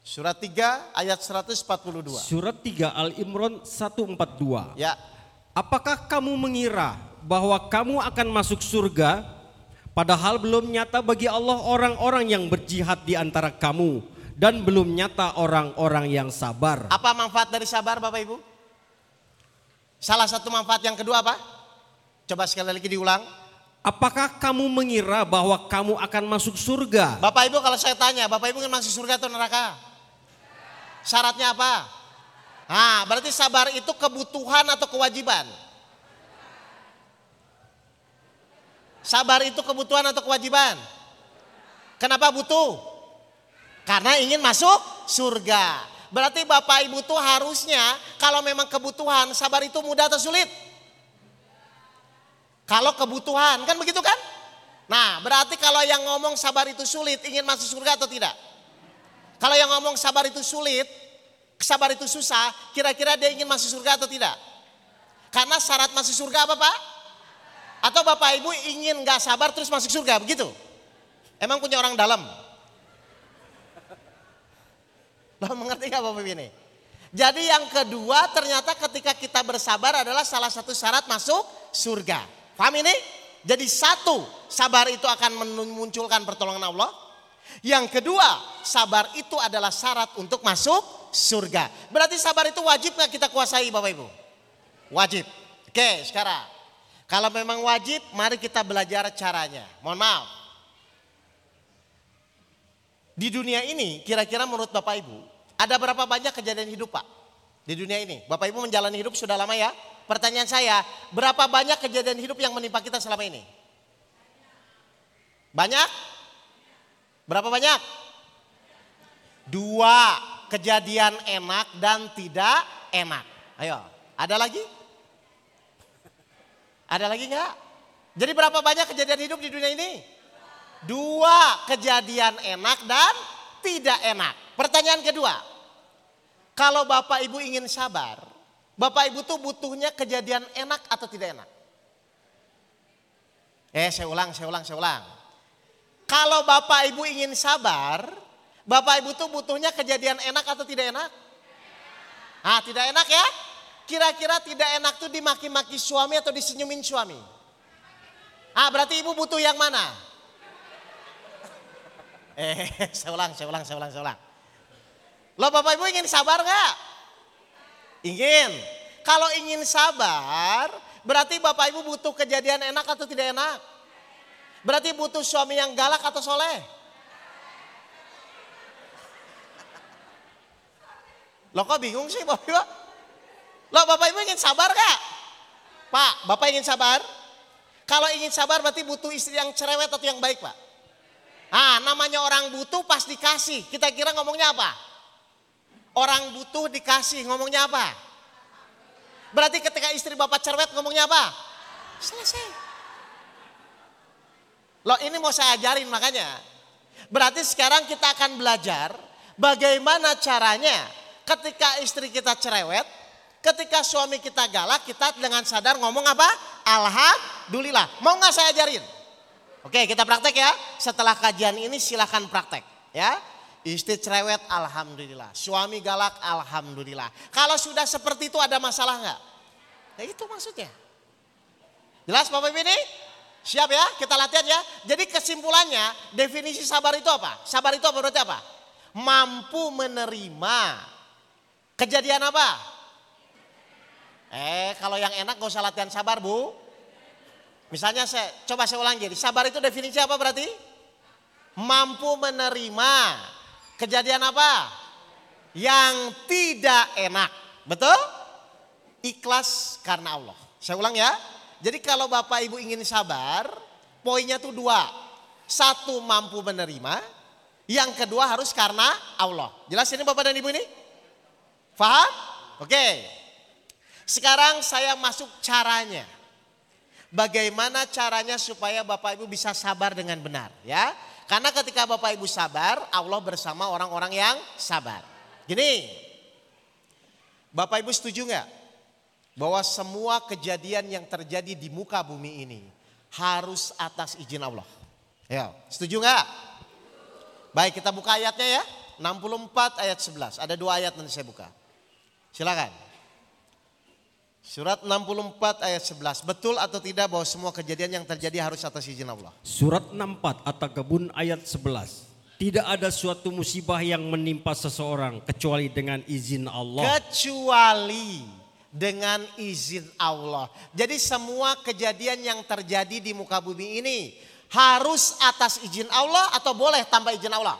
A: Surat 3 ayat 142.
B: Surat 3 Al-Imran 142.
A: Ya.
B: Apakah kamu mengira bahwa kamu akan masuk surga padahal belum nyata bagi Allah orang-orang yang berjihad di antara kamu dan belum nyata orang-orang yang sabar.
A: Apa manfaat dari sabar Bapak Ibu? Salah satu manfaat yang kedua apa? Coba sekali lagi diulang.
B: Apakah kamu mengira bahwa kamu akan masuk surga?
A: Bapak Ibu kalau saya tanya, Bapak Ibu ingin masuk surga atau neraka? Syaratnya apa? Nah, berarti sabar itu kebutuhan atau kewajiban? Sabar itu kebutuhan atau kewajiban? Kenapa butuh? Karena ingin masuk surga. Berarti Bapak Ibu tuh harusnya kalau memang kebutuhan sabar itu mudah atau sulit? Kalau kebutuhan kan begitu kan? Nah berarti kalau yang ngomong sabar itu sulit ingin masuk surga atau tidak? Kalau yang ngomong sabar itu sulit, sabar itu susah, kira-kira dia ingin masuk surga atau tidak? Karena syarat masuk surga apa Pak? Atau Bapak Ibu ingin gak sabar terus masuk surga begitu? Emang punya orang dalam? Lo mengerti gak Bapak ini? Jadi yang kedua ternyata ketika kita bersabar adalah salah satu syarat masuk surga. Paham ini? Jadi satu, sabar itu akan memunculkan pertolongan Allah. Yang kedua, sabar itu adalah syarat untuk masuk surga. Berarti sabar itu wajib gak kita kuasai Bapak Ibu? Wajib. Oke sekarang. Kalau memang wajib, mari kita belajar caranya. Mohon maaf. Di dunia ini, kira-kira menurut Bapak Ibu, ada berapa banyak kejadian hidup Pak? Di dunia ini. Bapak Ibu menjalani hidup sudah lama ya. Pertanyaan saya, berapa banyak kejadian hidup yang menimpa kita selama ini? Banyak? Berapa banyak? Dua kejadian enak dan tidak enak. Ayo, ada lagi? Ada lagi nggak? Jadi berapa banyak kejadian hidup di dunia ini? Dua kejadian enak dan tidak enak. Pertanyaan kedua, kalau Bapak Ibu ingin sabar, Bapak Ibu tuh butuhnya kejadian enak atau tidak enak? Eh saya ulang, saya ulang, saya ulang. Kalau Bapak Ibu ingin sabar, Bapak Ibu tuh butuhnya kejadian enak atau tidak enak? Ah tidak enak ya? Kira-kira tidak enak tuh dimaki-maki suami atau disenyumin suami? Ah berarti ibu butuh yang mana? Eh, saya ulang, saya ulang, saya ulang, saya ulang. Lo Bapak Ibu ingin sabar nggak? Ingin. Kalau ingin sabar, berarti Bapak Ibu butuh kejadian enak atau tidak enak? Berarti butuh suami yang galak atau soleh? Lo kok bingung sih Bapak Ibu? Lo Bapak Ibu ingin sabar nggak? Pak, Bapak ingin sabar? Kalau ingin sabar berarti butuh istri yang cerewet atau yang baik Pak? Ah, namanya orang butuh pas dikasih. Kita kira ngomongnya apa? Orang butuh dikasih, ngomongnya apa? Berarti ketika istri bapak cerewet ngomongnya apa? Selesai. Loh ini mau saya ajarin makanya. Berarti sekarang kita akan belajar bagaimana caranya ketika istri kita cerewet, ketika suami kita galak, kita dengan sadar ngomong apa? Alhamdulillah. Mau nggak saya ajarin? Oke, kita praktek ya. Setelah kajian ini silahkan praktek ya. Istri cerewet, alhamdulillah. Suami galak, alhamdulillah. Kalau sudah seperti itu ada masalah nggak? Nah itu maksudnya. Jelas Bapak Ibu ini? Siap ya? Kita latihan ya. Jadi kesimpulannya, definisi sabar itu apa? Sabar itu apa berarti apa? Mampu menerima kejadian apa? Eh, kalau yang enak gak usah latihan sabar, Bu. Misalnya saya coba saya ulang jadi, sabar itu definisi apa berarti? Mampu menerima kejadian apa? Yang tidak enak. Betul? Ikhlas karena Allah. Saya ulang ya. Jadi kalau Bapak Ibu ingin sabar, poinnya tuh dua. Satu mampu menerima, yang kedua harus karena Allah. Jelas ini Bapak dan Ibu ini? Faham? Oke. Sekarang saya masuk caranya. Bagaimana caranya supaya Bapak Ibu bisa sabar dengan benar ya. Karena ketika Bapak Ibu sabar, Allah bersama orang-orang yang sabar. Gini, Bapak Ibu setuju nggak? Bahwa semua kejadian yang terjadi di muka bumi ini harus atas izin Allah. Ya, setuju nggak? Baik kita buka ayatnya ya. 64 ayat 11. Ada dua ayat nanti saya buka. Silakan. Surat 64 ayat 11. Betul atau tidak bahwa semua kejadian yang terjadi harus atas izin Allah?
B: Surat 64 atau kebun ayat 11. Tidak ada suatu musibah yang menimpa seseorang kecuali dengan izin Allah.
A: Kecuali dengan izin Allah. Jadi semua kejadian yang terjadi di muka bumi ini harus atas izin Allah atau boleh tanpa izin Allah?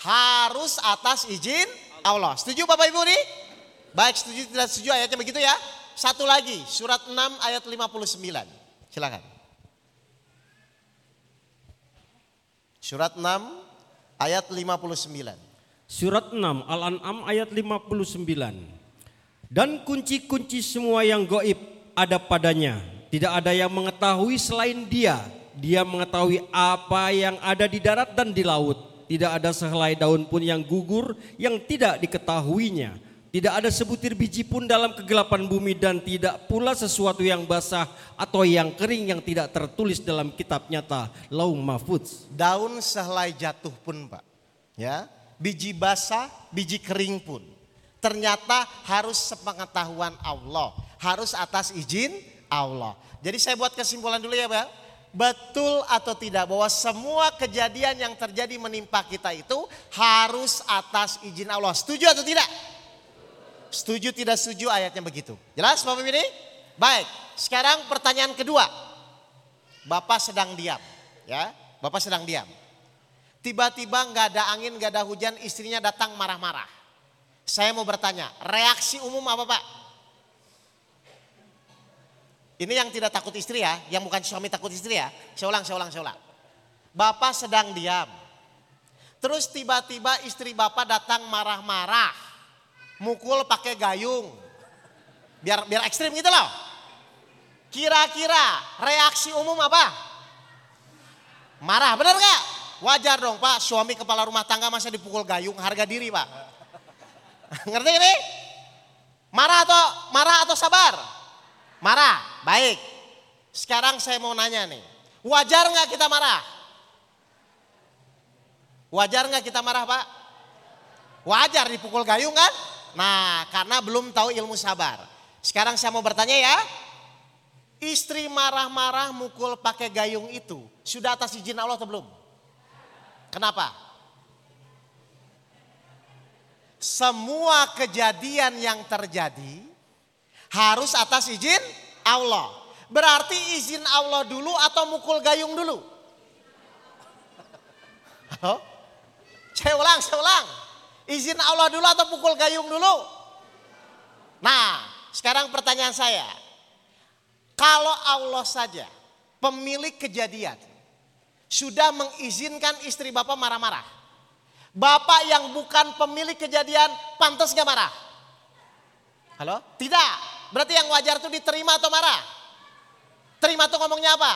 A: Harus atas izin Allah. Setuju Bapak Ibu nih? Baik setuju tidak setuju ayatnya begitu ya. Satu lagi surat 6 ayat 59. Silakan. Surat 6 ayat 59.
B: Surat 6 Al-An'am ayat 59. Dan kunci-kunci semua yang goib ada padanya. Tidak ada yang mengetahui selain dia. Dia mengetahui apa yang ada di darat dan di laut. Tidak ada sehelai daun pun yang gugur yang tidak diketahuinya tidak ada sebutir biji pun dalam kegelapan bumi dan tidak pula sesuatu yang basah atau yang kering yang tidak tertulis dalam kitab nyata Laung Mahfudz.
A: Daun sehelai jatuh pun Pak. Ya, biji basah, biji kering pun. Ternyata harus sepengetahuan Allah, harus atas izin Allah. Jadi saya buat kesimpulan dulu ya Pak. Betul atau tidak bahwa semua kejadian yang terjadi menimpa kita itu harus atas izin Allah. Setuju atau tidak? Setuju tidak setuju ayatnya begitu. Jelas Bapak ini? Baik, sekarang pertanyaan kedua. Bapak sedang diam, ya. Bapak sedang diam. Tiba-tiba nggak ada angin, nggak ada hujan, istrinya datang marah-marah. Saya mau bertanya, reaksi umum apa Pak? Ini yang tidak takut istri ya, yang bukan suami takut istri ya. Saya ulang, saya ulang, saya ulang. Bapak sedang diam. Terus tiba-tiba istri Bapak datang marah-marah mukul pakai gayung. Biar biar ekstrim gitu loh. Kira-kira reaksi umum apa? Marah, benar gak? Wajar dong pak, suami kepala rumah tangga masa dipukul gayung, harga diri pak. Ngerti ini? Marah atau marah atau sabar? Marah, baik. Sekarang saya mau nanya nih, wajar nggak kita marah? Wajar nggak kita marah pak? Wajar dipukul gayung kan? Nah, karena belum tahu ilmu sabar. Sekarang saya mau bertanya ya. Istri marah-marah mukul pakai gayung itu sudah atas izin Allah atau belum? Kenapa? Semua kejadian yang terjadi harus atas izin Allah. Berarti izin Allah dulu atau mukul gayung dulu? Halo? Saya ulang, saya ulang. Izin Allah dulu atau pukul gayung dulu? Nah, sekarang pertanyaan saya. Kalau Allah saja pemilik kejadian sudah mengizinkan istri Bapak marah-marah. Bapak yang bukan pemilik kejadian pantas gak marah? Halo? Tidak. Berarti yang wajar itu diterima atau marah? Terima tuh ngomongnya apa?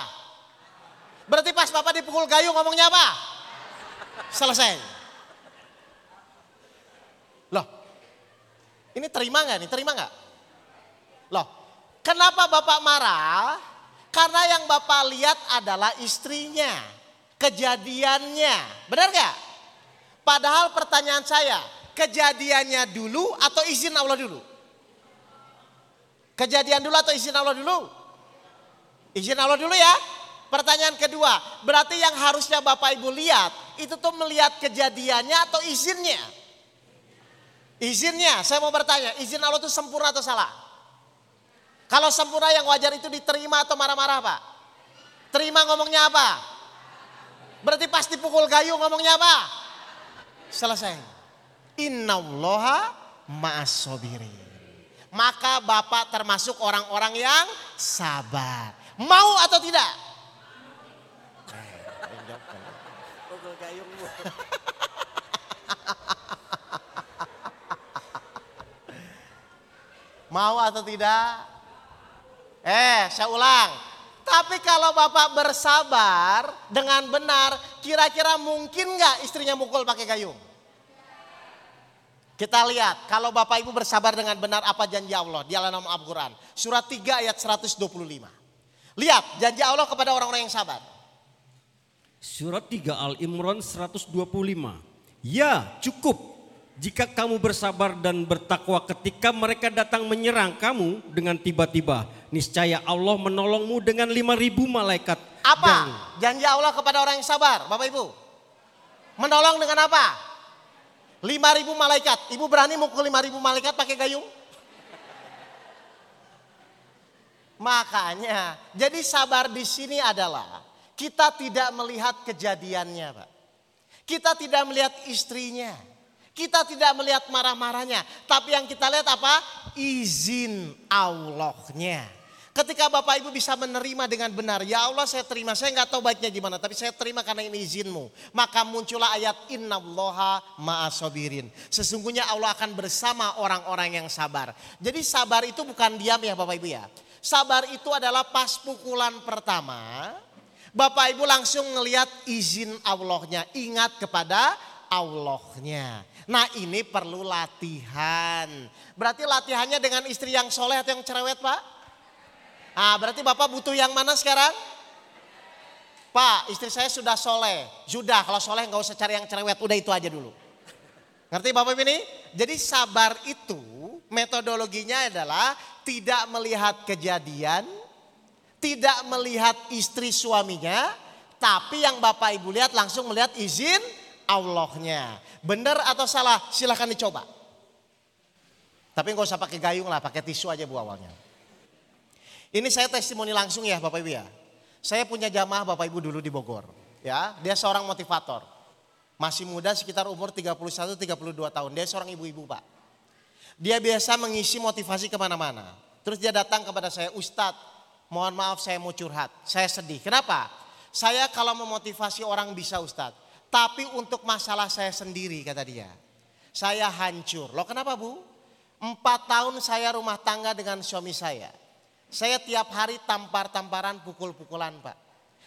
A: Berarti pas Bapak dipukul gayung ngomongnya apa? Selesai. Ini terima nggak nih? Terima nggak? Loh, kenapa Bapak marah? Karena yang Bapak lihat adalah istrinya, kejadiannya. Benar nggak? Padahal pertanyaan saya, kejadiannya dulu atau izin Allah dulu? Kejadian dulu atau izin Allah dulu? Izin Allah dulu ya. Pertanyaan kedua, berarti yang harusnya Bapak Ibu lihat itu tuh melihat kejadiannya atau izinnya? Izinnya, saya mau bertanya, izin Allah itu sempurna atau salah? Kalau sempurna yang wajar itu diterima atau marah-marah Pak? Terima ngomongnya apa? Berarti pasti pukul kayu ngomongnya apa? Selesai. Innallaha ma'asobiri. Maka Bapak termasuk orang-orang yang sabar. Mau atau tidak? Mau atau tidak? Eh, saya ulang. Tapi kalau Bapak bersabar dengan benar, kira-kira mungkin nggak istrinya mukul pakai gayung? Kita lihat, kalau Bapak Ibu bersabar dengan benar apa janji Allah di dalam Al-Quran. Surat 3 ayat 125. Lihat janji Allah kepada orang-orang yang sabar.
B: Surat 3 Al-Imran 125. Ya cukup jika kamu bersabar dan bertakwa ketika mereka datang menyerang kamu dengan tiba-tiba. Niscaya Allah menolongmu dengan 5000 malaikat.
A: Apa janji Allah kepada orang yang sabar Bapak Ibu? Menolong dengan apa? 5000 malaikat. Ibu berani mukul 5000 malaikat pakai gayung? Makanya, jadi sabar di sini adalah kita tidak melihat kejadiannya, Pak. Kita tidak melihat istrinya. Kita tidak melihat marah-marahnya. Tapi yang kita lihat apa? Izin Allahnya. Ketika Bapak Ibu bisa menerima dengan benar. Ya Allah saya terima. Saya nggak tahu baiknya gimana. Tapi saya terima karena ini izinmu. Maka muncullah ayat inna allaha ma'asobirin. Sesungguhnya Allah akan bersama orang-orang yang sabar. Jadi sabar itu bukan diam ya Bapak Ibu ya. Sabar itu adalah pas pukulan pertama Bapak Ibu langsung ngelihat izin Allahnya, ingat kepada Allahnya. Nah ini perlu latihan. Berarti latihannya dengan istri yang soleh atau yang cerewet Pak? Ah berarti Bapak butuh yang mana sekarang? Pak istri saya sudah soleh. Sudah kalau soleh nggak usah cari yang cerewet, udah itu aja dulu. Ngerti Bapak ini? Jadi sabar itu metodologinya adalah tidak melihat kejadian, tidak melihat istri suaminya, tapi yang Bapak Ibu lihat langsung melihat izin Allahnya. Benar atau salah silahkan dicoba. Tapi nggak usah pakai gayung lah, pakai tisu aja bu awalnya. Ini saya testimoni langsung ya Bapak Ibu ya. Saya punya jamaah Bapak Ibu dulu di Bogor. Ya, dia seorang motivator. Masih muda sekitar umur 31-32 tahun. Dia seorang ibu-ibu Pak. Dia biasa mengisi motivasi ke mana-mana. Terus dia datang kepada saya, Ustadz mohon maaf saya mau curhat. Saya sedih. Kenapa? Saya kalau memotivasi orang bisa Ustadz. Tapi untuk masalah saya sendiri kata dia. Saya hancur. Loh kenapa bu? Empat tahun saya rumah tangga dengan suami saya. Saya tiap hari tampar-tamparan pukul-pukulan pak.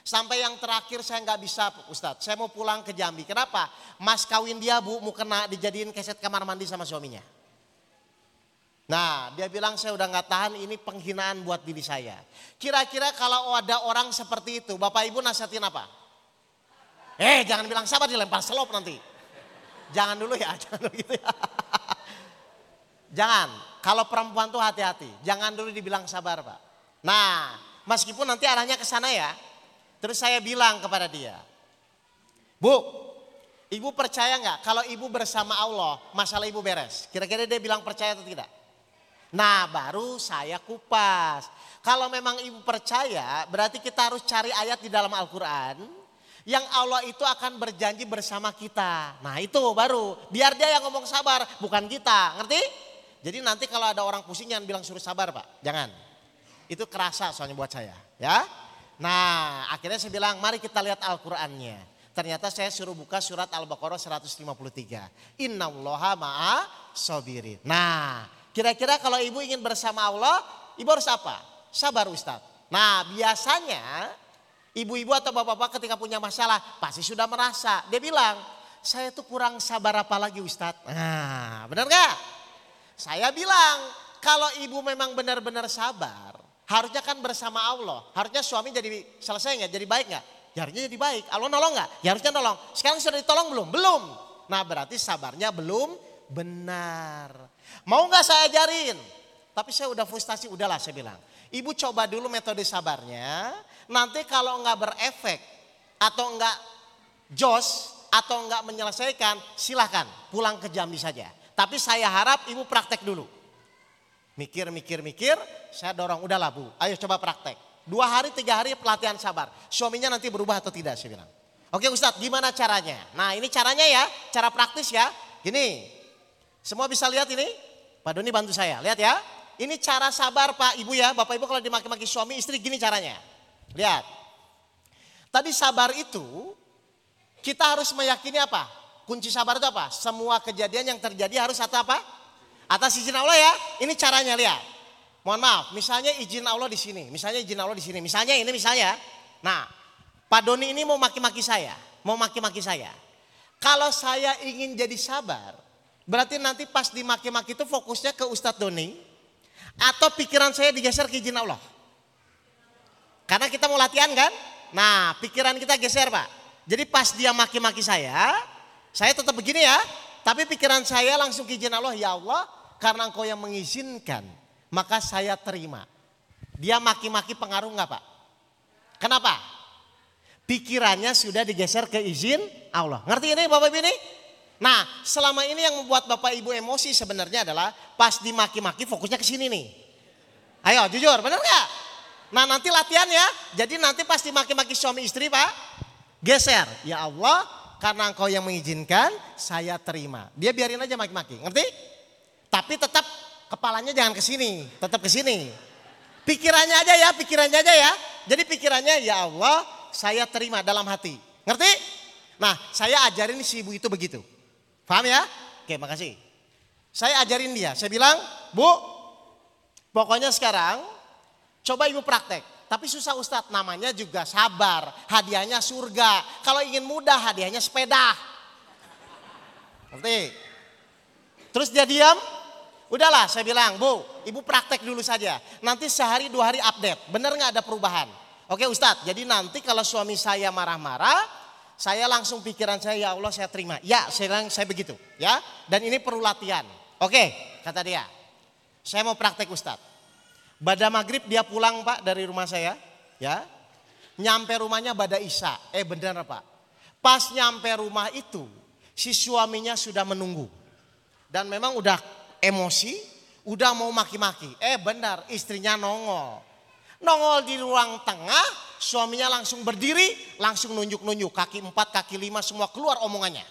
A: Sampai yang terakhir saya nggak bisa Ustadz. Saya mau pulang ke Jambi. Kenapa? Mas kawin dia bu mau kena dijadiin keset kamar mandi sama suaminya. Nah dia bilang saya udah nggak tahan ini penghinaan buat diri saya. Kira-kira kalau ada orang seperti itu Bapak Ibu nasihatin apa? Eh jangan bilang sabar dilempar selop nanti. Jangan dulu ya, jangan dulu gitu ya. Jangan, kalau perempuan tuh hati-hati. Jangan dulu dibilang sabar Pak. Nah meskipun nanti arahnya ke sana ya. Terus saya bilang kepada dia. Bu, ibu percaya nggak kalau ibu bersama Allah masalah ibu beres? Kira-kira dia bilang percaya atau tidak? Nah baru saya kupas. Kalau memang ibu percaya berarti kita harus cari ayat di dalam Al-Quran. Yang Allah itu akan berjanji bersama kita. Nah itu baru. Biar dia yang ngomong sabar bukan kita. Ngerti? Jadi nanti kalau ada orang pusing jangan bilang suruh sabar pak. Jangan. Itu kerasa soalnya buat saya. Ya. Nah akhirnya saya bilang mari kita lihat Al-Qurannya. Ternyata saya suruh buka surat Al-Baqarah 153. Inna allaha ma'a sobirin. Nah Kira-kira kalau ibu ingin bersama Allah, ibu harus apa? Sabar Ustadz. Nah biasanya ibu-ibu atau bapak-bapak ketika punya masalah pasti sudah merasa. Dia bilang, saya tuh kurang sabar apa lagi Ustadz. Nah benar gak? Saya bilang, kalau ibu memang benar-benar sabar, harusnya kan bersama Allah. Harusnya suami jadi selesai nggak? Jadi baik nggak? Ya harusnya jadi baik. Allah nolong nggak? Ya harusnya nolong. Sekarang sudah ditolong belum? Belum. Nah berarti sabarnya belum benar. Mau nggak saya ajarin? Tapi saya udah frustasi, udahlah saya bilang. Ibu coba dulu metode sabarnya. Nanti kalau nggak berefek atau nggak jos atau nggak menyelesaikan, silahkan pulang ke Jambi saja. Tapi saya harap ibu praktek dulu. Mikir, mikir, mikir, saya dorong, udahlah bu, ayo coba praktek. Dua hari, tiga hari pelatihan sabar. Suaminya nanti berubah atau tidak, saya bilang. Oke Ustadz, gimana caranya? Nah ini caranya ya, cara praktis ya. Gini, semua bisa lihat ini? Pak Doni bantu saya, lihat ya. Ini cara sabar Pak Ibu ya, Bapak Ibu kalau dimaki-maki suami istri gini caranya. Lihat. Tadi sabar itu kita harus meyakini apa? Kunci sabar itu apa? Semua kejadian yang terjadi harus atas apa? Atas izin Allah ya. Ini caranya lihat. Mohon maaf, misalnya izin Allah di sini, misalnya izin Allah di sini, misalnya ini misalnya. Nah, Pak Doni ini mau maki-maki saya, mau maki-maki saya. Kalau saya ingin jadi sabar, berarti nanti pas dimaki-maki itu fokusnya ke Ustadz Doni atau pikiran saya digeser ke izin Allah. Karena kita mau latihan kan? Nah, pikiran kita geser, Pak. Jadi pas dia maki-maki saya, saya tetap begini ya. Tapi pikiran saya langsung ke izin Allah, ya Allah karena engkau yang mengizinkan, maka saya terima. Dia maki-maki pengaruh nggak Pak? Kenapa? Pikirannya sudah digeser ke izin Allah. Ngerti ini Bapak Ibu ini? Nah selama ini yang membuat Bapak Ibu emosi sebenarnya adalah pas dimaki-maki fokusnya ke sini nih. Ayo jujur benar nggak? Nah nanti latihan ya. Jadi nanti pas dimaki-maki suami istri Pak. Geser. Ya Allah, karena engkau yang mengizinkan, saya terima. Dia biarin aja maki-maki, ngerti? Tapi tetap kepalanya jangan ke sini, tetap ke sini. Pikirannya aja ya, pikirannya aja ya. Jadi pikirannya ya Allah, saya terima dalam hati. Ngerti? Nah, saya ajarin si ibu itu begitu. Paham ya? Oke, makasih. Saya ajarin dia, saya bilang, Bu, pokoknya sekarang coba ibu praktek. Tapi susah Ustadz, namanya juga sabar. Hadiahnya surga. Kalau ingin mudah hadiahnya sepeda. Ngerti? Terus dia diam, udahlah saya bilang, Bu, ibu praktek dulu saja. Nanti sehari dua hari update, benar nggak ada perubahan? Oke Ustadz, jadi nanti kalau suami saya marah-marah, saya langsung pikiran saya, ya Allah saya terima. Ya, saya, saya begitu. ya. Dan ini perlu latihan. Oke, kata dia. Saya mau praktek Ustadz. Pada maghrib dia pulang pak dari rumah saya. ya Nyampe rumahnya pada Isya. Eh benar pak. Pas nyampe rumah itu si suaminya sudah menunggu. Dan memang udah emosi, udah mau maki-maki. Eh benar istrinya nongol. Nongol di ruang tengah, suaminya langsung berdiri, langsung nunjuk-nunjuk. Kaki empat, kaki lima semua keluar omongannya.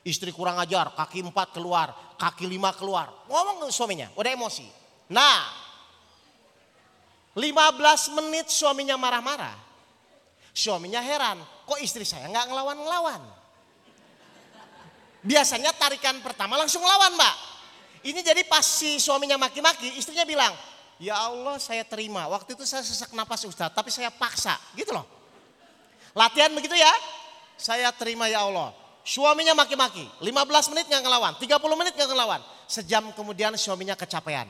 A: Istri kurang ajar, kaki empat keluar, kaki lima keluar. Ngomong suaminya, udah emosi. Nah 15 menit suaminya marah-marah. Suaminya heran, kok istri saya nggak ngelawan-ngelawan. Biasanya tarikan pertama langsung lawan mbak. Ini jadi pas si suaminya maki-maki, istrinya bilang, ya Allah saya terima. Waktu itu saya sesak napas Ustaz, tapi saya paksa. Gitu loh. Latihan begitu ya. Saya terima ya Allah. Suaminya maki-maki, 15 menit nggak ngelawan, 30 menit nggak ngelawan. Sejam kemudian suaminya kecapean.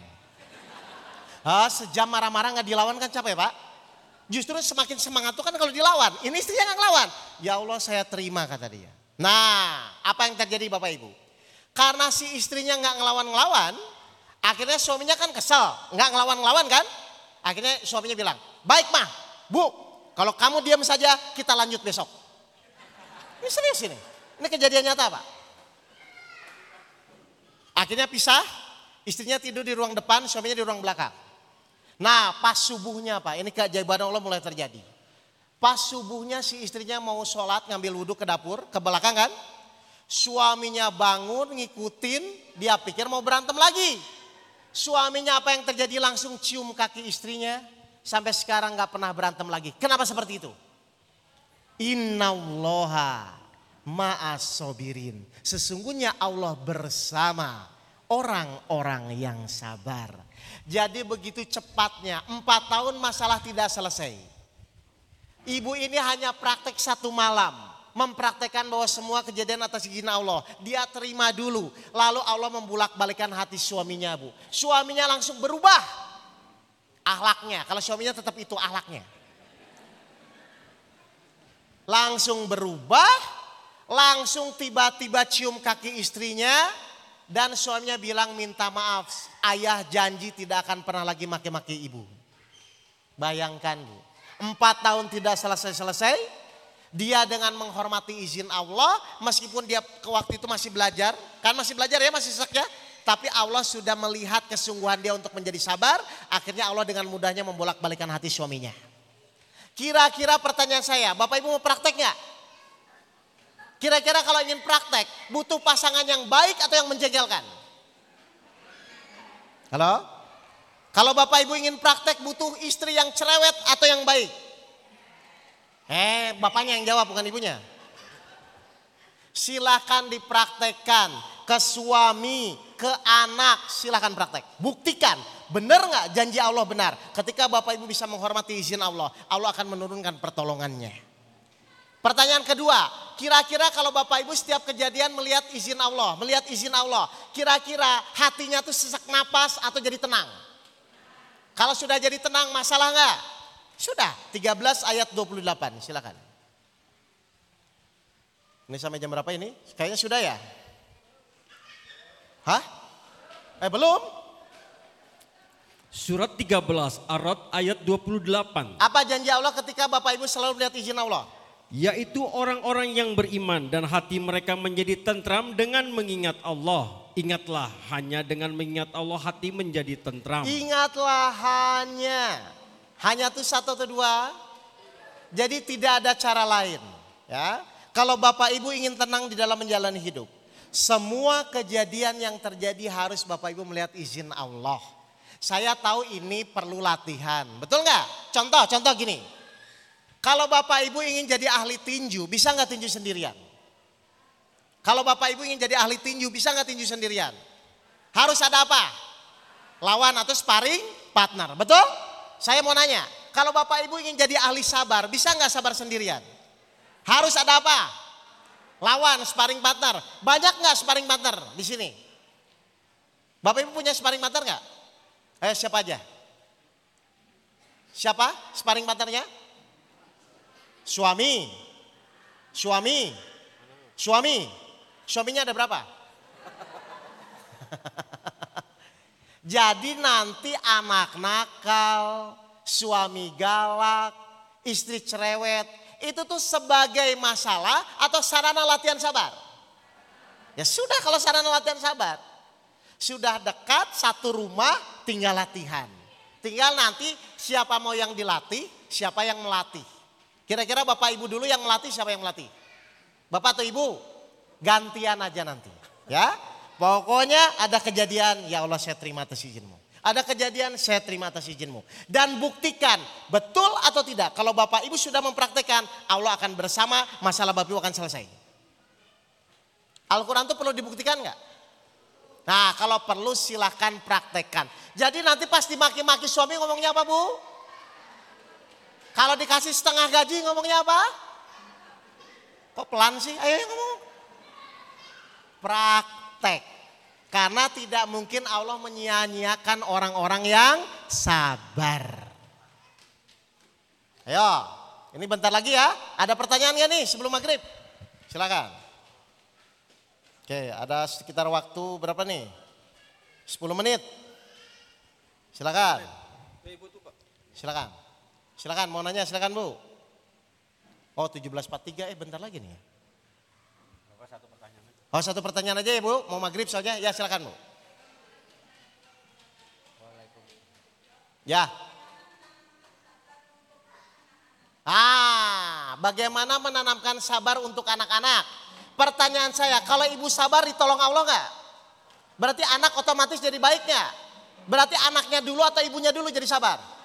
A: Ah, sejam marah-marah nggak dilawan kan capek pak? Justru semakin semangat tuh kan kalau dilawan. Ini istrinya nggak ngelawan. Ya Allah saya terima kata dia. Nah apa yang terjadi bapak ibu? Karena si istrinya nggak ngelawan-ngelawan. Akhirnya suaminya kan kesel. nggak ngelawan-ngelawan kan? Akhirnya suaminya bilang, baik mah bu kalau kamu diam saja kita lanjut besok. Ini serius ini. Ini kejadian nyata pak. Akhirnya pisah, istrinya tidur di ruang depan, suaminya di ruang belakang. Nah pas subuhnya Pak, ini keajaiban Allah mulai terjadi. Pas subuhnya si istrinya mau sholat ngambil wudhu ke dapur, ke belakang kan. Suaminya bangun ngikutin, dia pikir mau berantem lagi. Suaminya apa yang terjadi langsung cium kaki istrinya. Sampai sekarang gak pernah berantem lagi. Kenapa seperti itu? Innallaha ma'as sobirin. Sesungguhnya Allah bersama orang-orang yang sabar. Jadi begitu cepatnya, empat tahun masalah tidak selesai. Ibu ini hanya praktek satu malam. Mempraktekkan bahwa semua kejadian atas izin Allah. Dia terima dulu. Lalu Allah membulak balikan hati suaminya bu. Suaminya langsung berubah. Ahlaknya. Kalau suaminya tetap itu ahlaknya. Langsung berubah. langsung tiba-tiba cium kaki istrinya dan suaminya bilang minta maaf, ayah janji tidak akan pernah lagi maki-maki ibu. Bayangkan bu, empat tahun tidak selesai-selesai, dia dengan menghormati izin Allah, meskipun dia ke waktu itu masih belajar, kan masih belajar ya, masih sek ya, tapi Allah sudah melihat kesungguhan dia untuk menjadi sabar, akhirnya Allah dengan mudahnya membolak-balikan hati suaminya. Kira-kira pertanyaan saya, Bapak Ibu mau praktek nggak? Kira-kira kalau ingin praktek, butuh pasangan yang baik atau yang menjegelkan? Halo? Kalau Bapak Ibu ingin praktek, butuh istri yang cerewet atau yang baik? Eh, bapaknya yang jawab, bukan ibunya. Silakan dipraktekkan ke suami, ke anak, silakan praktek. Buktikan, benar nggak janji Allah benar. Ketika Bapak Ibu bisa menghormati izin Allah, Allah akan menurunkan pertolongannya. Pertanyaan kedua, kira-kira kalau Bapak Ibu setiap kejadian melihat izin Allah, melihat izin Allah, kira-kira hatinya tuh sesak napas atau jadi tenang? Kalau sudah jadi tenang, masalah nggak? Sudah, 13 ayat 28, silakan. Ini sampai jam berapa ini? Kayaknya sudah ya? Hah? Eh belum?
B: Surat 13 Arad ayat 28.
A: Apa janji Allah ketika Bapak Ibu selalu melihat izin Allah?
B: Yaitu orang-orang yang beriman dan hati mereka menjadi tentram dengan mengingat Allah. Ingatlah hanya dengan mengingat Allah hati menjadi tentram.
A: Ingatlah hanya. Hanya itu satu atau dua. Jadi tidak ada cara lain. Ya, Kalau Bapak Ibu ingin tenang di dalam menjalani hidup. Semua kejadian yang terjadi harus Bapak Ibu melihat izin Allah. Saya tahu ini perlu latihan. Betul nggak? Contoh, contoh gini. Kalau Bapak Ibu ingin jadi ahli tinju, bisa nggak tinju sendirian? Kalau Bapak Ibu ingin jadi ahli tinju, bisa nggak tinju sendirian? Harus ada apa? Lawan atau sparring partner, betul? Saya mau nanya, kalau Bapak Ibu ingin jadi ahli sabar, bisa nggak sabar sendirian? Harus ada apa? Lawan, sparring partner. Banyak nggak sparring partner di sini? Bapak Ibu punya sparring partner nggak? Eh siapa aja? Siapa sparring partnernya? Suami. Suami. Suami. Suaminya ada berapa? Jadi nanti anak nakal, suami galak, istri cerewet, itu tuh sebagai masalah atau sarana latihan sabar? Ya sudah kalau sarana latihan sabar. Sudah dekat satu rumah tinggal latihan. Tinggal nanti siapa mau yang dilatih, siapa yang melatih. Kira-kira Bapak Ibu dulu yang melatih siapa yang melatih? Bapak atau Ibu? Gantian aja nanti. Ya. Pokoknya ada kejadian, ya Allah saya terima atas izinmu. Ada kejadian, saya terima atas izinmu. Dan buktikan betul atau tidak. Kalau Bapak Ibu sudah mempraktekkan, Allah akan bersama, masalah Bapak Ibu akan selesai. Al-Quran itu perlu dibuktikan nggak? Nah kalau perlu silahkan praktekkan. Jadi nanti pas dimaki-maki suami ngomongnya apa bu? Kalau dikasih setengah gaji ngomongnya apa? Kok pelan sih? Ayo ngomong. Praktek. Karena tidak mungkin Allah menyia-nyiakan orang-orang yang sabar. Ayo, ini bentar lagi ya. Ada pertanyaan gak nih sebelum maghrib? Silakan. Oke, ada sekitar waktu berapa nih? 10 menit. Silakan. Silakan. Silakan mau nanya silakan Bu. Oh 1743 eh bentar lagi nih. Oh satu pertanyaan aja ya Bu, mau maghrib soalnya. Ya silakan Bu. Ya. Ah, bagaimana menanamkan sabar untuk anak-anak? Pertanyaan saya, kalau ibu sabar ditolong Allah nggak? Berarti anak otomatis jadi baiknya. Berarti anaknya dulu atau ibunya dulu jadi sabar?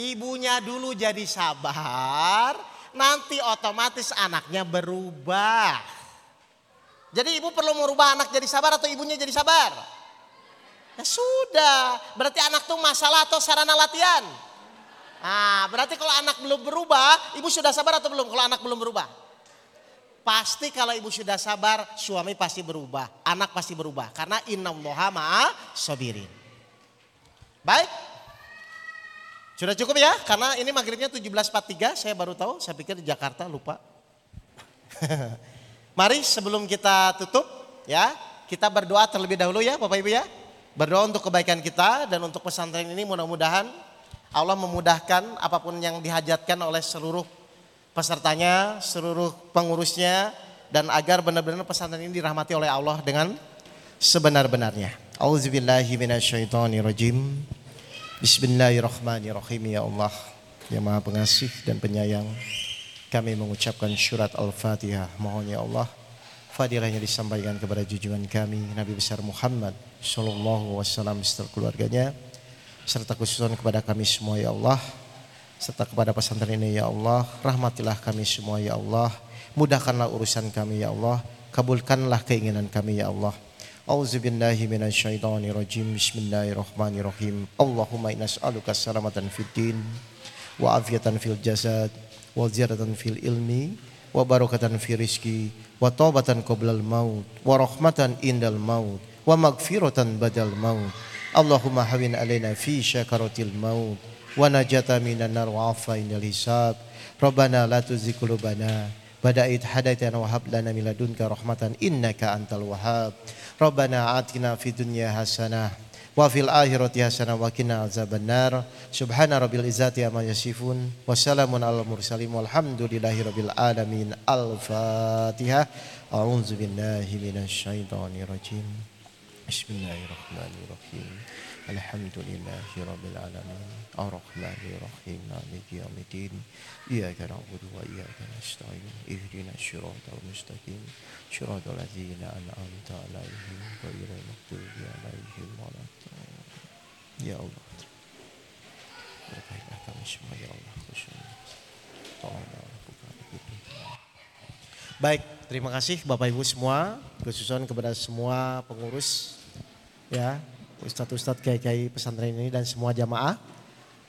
A: Ibunya dulu jadi sabar, nanti otomatis anaknya berubah. Jadi ibu perlu merubah anak jadi sabar atau ibunya jadi sabar? Ya sudah, berarti anak tuh masalah atau sarana latihan? Nah, berarti kalau anak belum berubah, ibu sudah sabar atau belum kalau anak belum berubah? Pasti kalau ibu sudah sabar, suami pasti berubah, anak pasti berubah. Karena innallaha ma'a sabirin. Baik, sudah cukup ya? Karena ini maghribnya 17.43, saya baru tahu, saya pikir di Jakarta lupa. Mari sebelum kita tutup ya, kita berdoa terlebih dahulu ya Bapak Ibu ya. Berdoa untuk kebaikan kita dan untuk pesantren ini mudah-mudahan Allah memudahkan apa pun yang dihajatkan oleh seluruh pesertanya, seluruh pengurusnya dan agar benar-benar pesantren ini dirahmati oleh Allah dengan sebenar-benarnya. Auzubillahi minasyaitonirrajim. Bismillahirrahmanirrahim ya Allah yang Maha Pengasih dan Penyayang. Kami mengucapkan surat Al-Fatihah. Mohon ya Allah fadilahnya disampaikan kepada junjungan kami Nabi besar Muhammad sallallahu wasallam serta keluarganya serta khususan kepada kami semua ya Allah serta kepada pesantren ini ya Allah rahmatilah kami semua ya Allah mudahkanlah urusan kami ya Allah kabulkanlah keinginan kami ya Allah أعوذ بالله من الشيطان الرجيم. بسم الله الرحمن الرحيم. اللهم إنا نسألك السلامة في الدين وعافية في الجسد وزيادة في العلم وبركة في الرزق وتوبة قبل الموت ورحمة عند الموت ومغفرة بعد الموت. اللهم هون علينا في شكرة الموت ونجاة من النار وعفا عند الحساب. ربنا لا تزغ قلوبنا Ba'da id hadaitana wa hab lana min ladunka rahmatan innaka antal wahhab Rabbana atina fid dunya hasanah wa fil akhirati hasanah wa qina azabannar. Subhana rabbil izzati amma yasifun wa salamun alal mursalin walhamdulillahi rabbil alamin. Al fatihah a'udzu billahi minasy syaithanir rajim. Bismillahirrahmanirrahim. Alhamdulillahi rabbil alamin. Arrahmanir rahim maliki yaumiddin na'budu wa iyyaka nasta'in ihdinas siratal mustaqim siratal ladzina an'amta 'alaihim ghairil maghdubi 'alaihim waladdallin Ya Allah. Berkailah kami semua ya Allah. Baik, terima kasih Bapak Ibu semua, khususnya kepada semua pengurus ya, ustadz-ustadz kiai-kiai pesantren ini dan semua jamaah.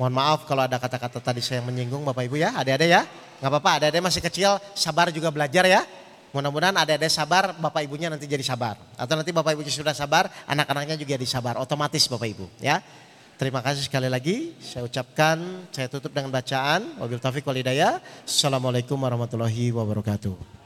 A: Mohon maaf kalau ada kata-kata tadi saya menyinggung Bapak Ibu ya, ada-ada ya. Nggak apa-apa, ada-ada masih kecil, sabar juga belajar ya. Mudah-mudahan ada-ada sabar, Bapak Ibunya nanti jadi sabar. Atau nanti Bapak Ibunya sudah sabar, anak-anaknya juga jadi sabar. Otomatis Bapak Ibu ya. Terima kasih sekali lagi. Saya ucapkan, saya tutup dengan bacaan. Wabil taufiq walidaya. Assalamualaikum warahmatullahi wabarakatuh.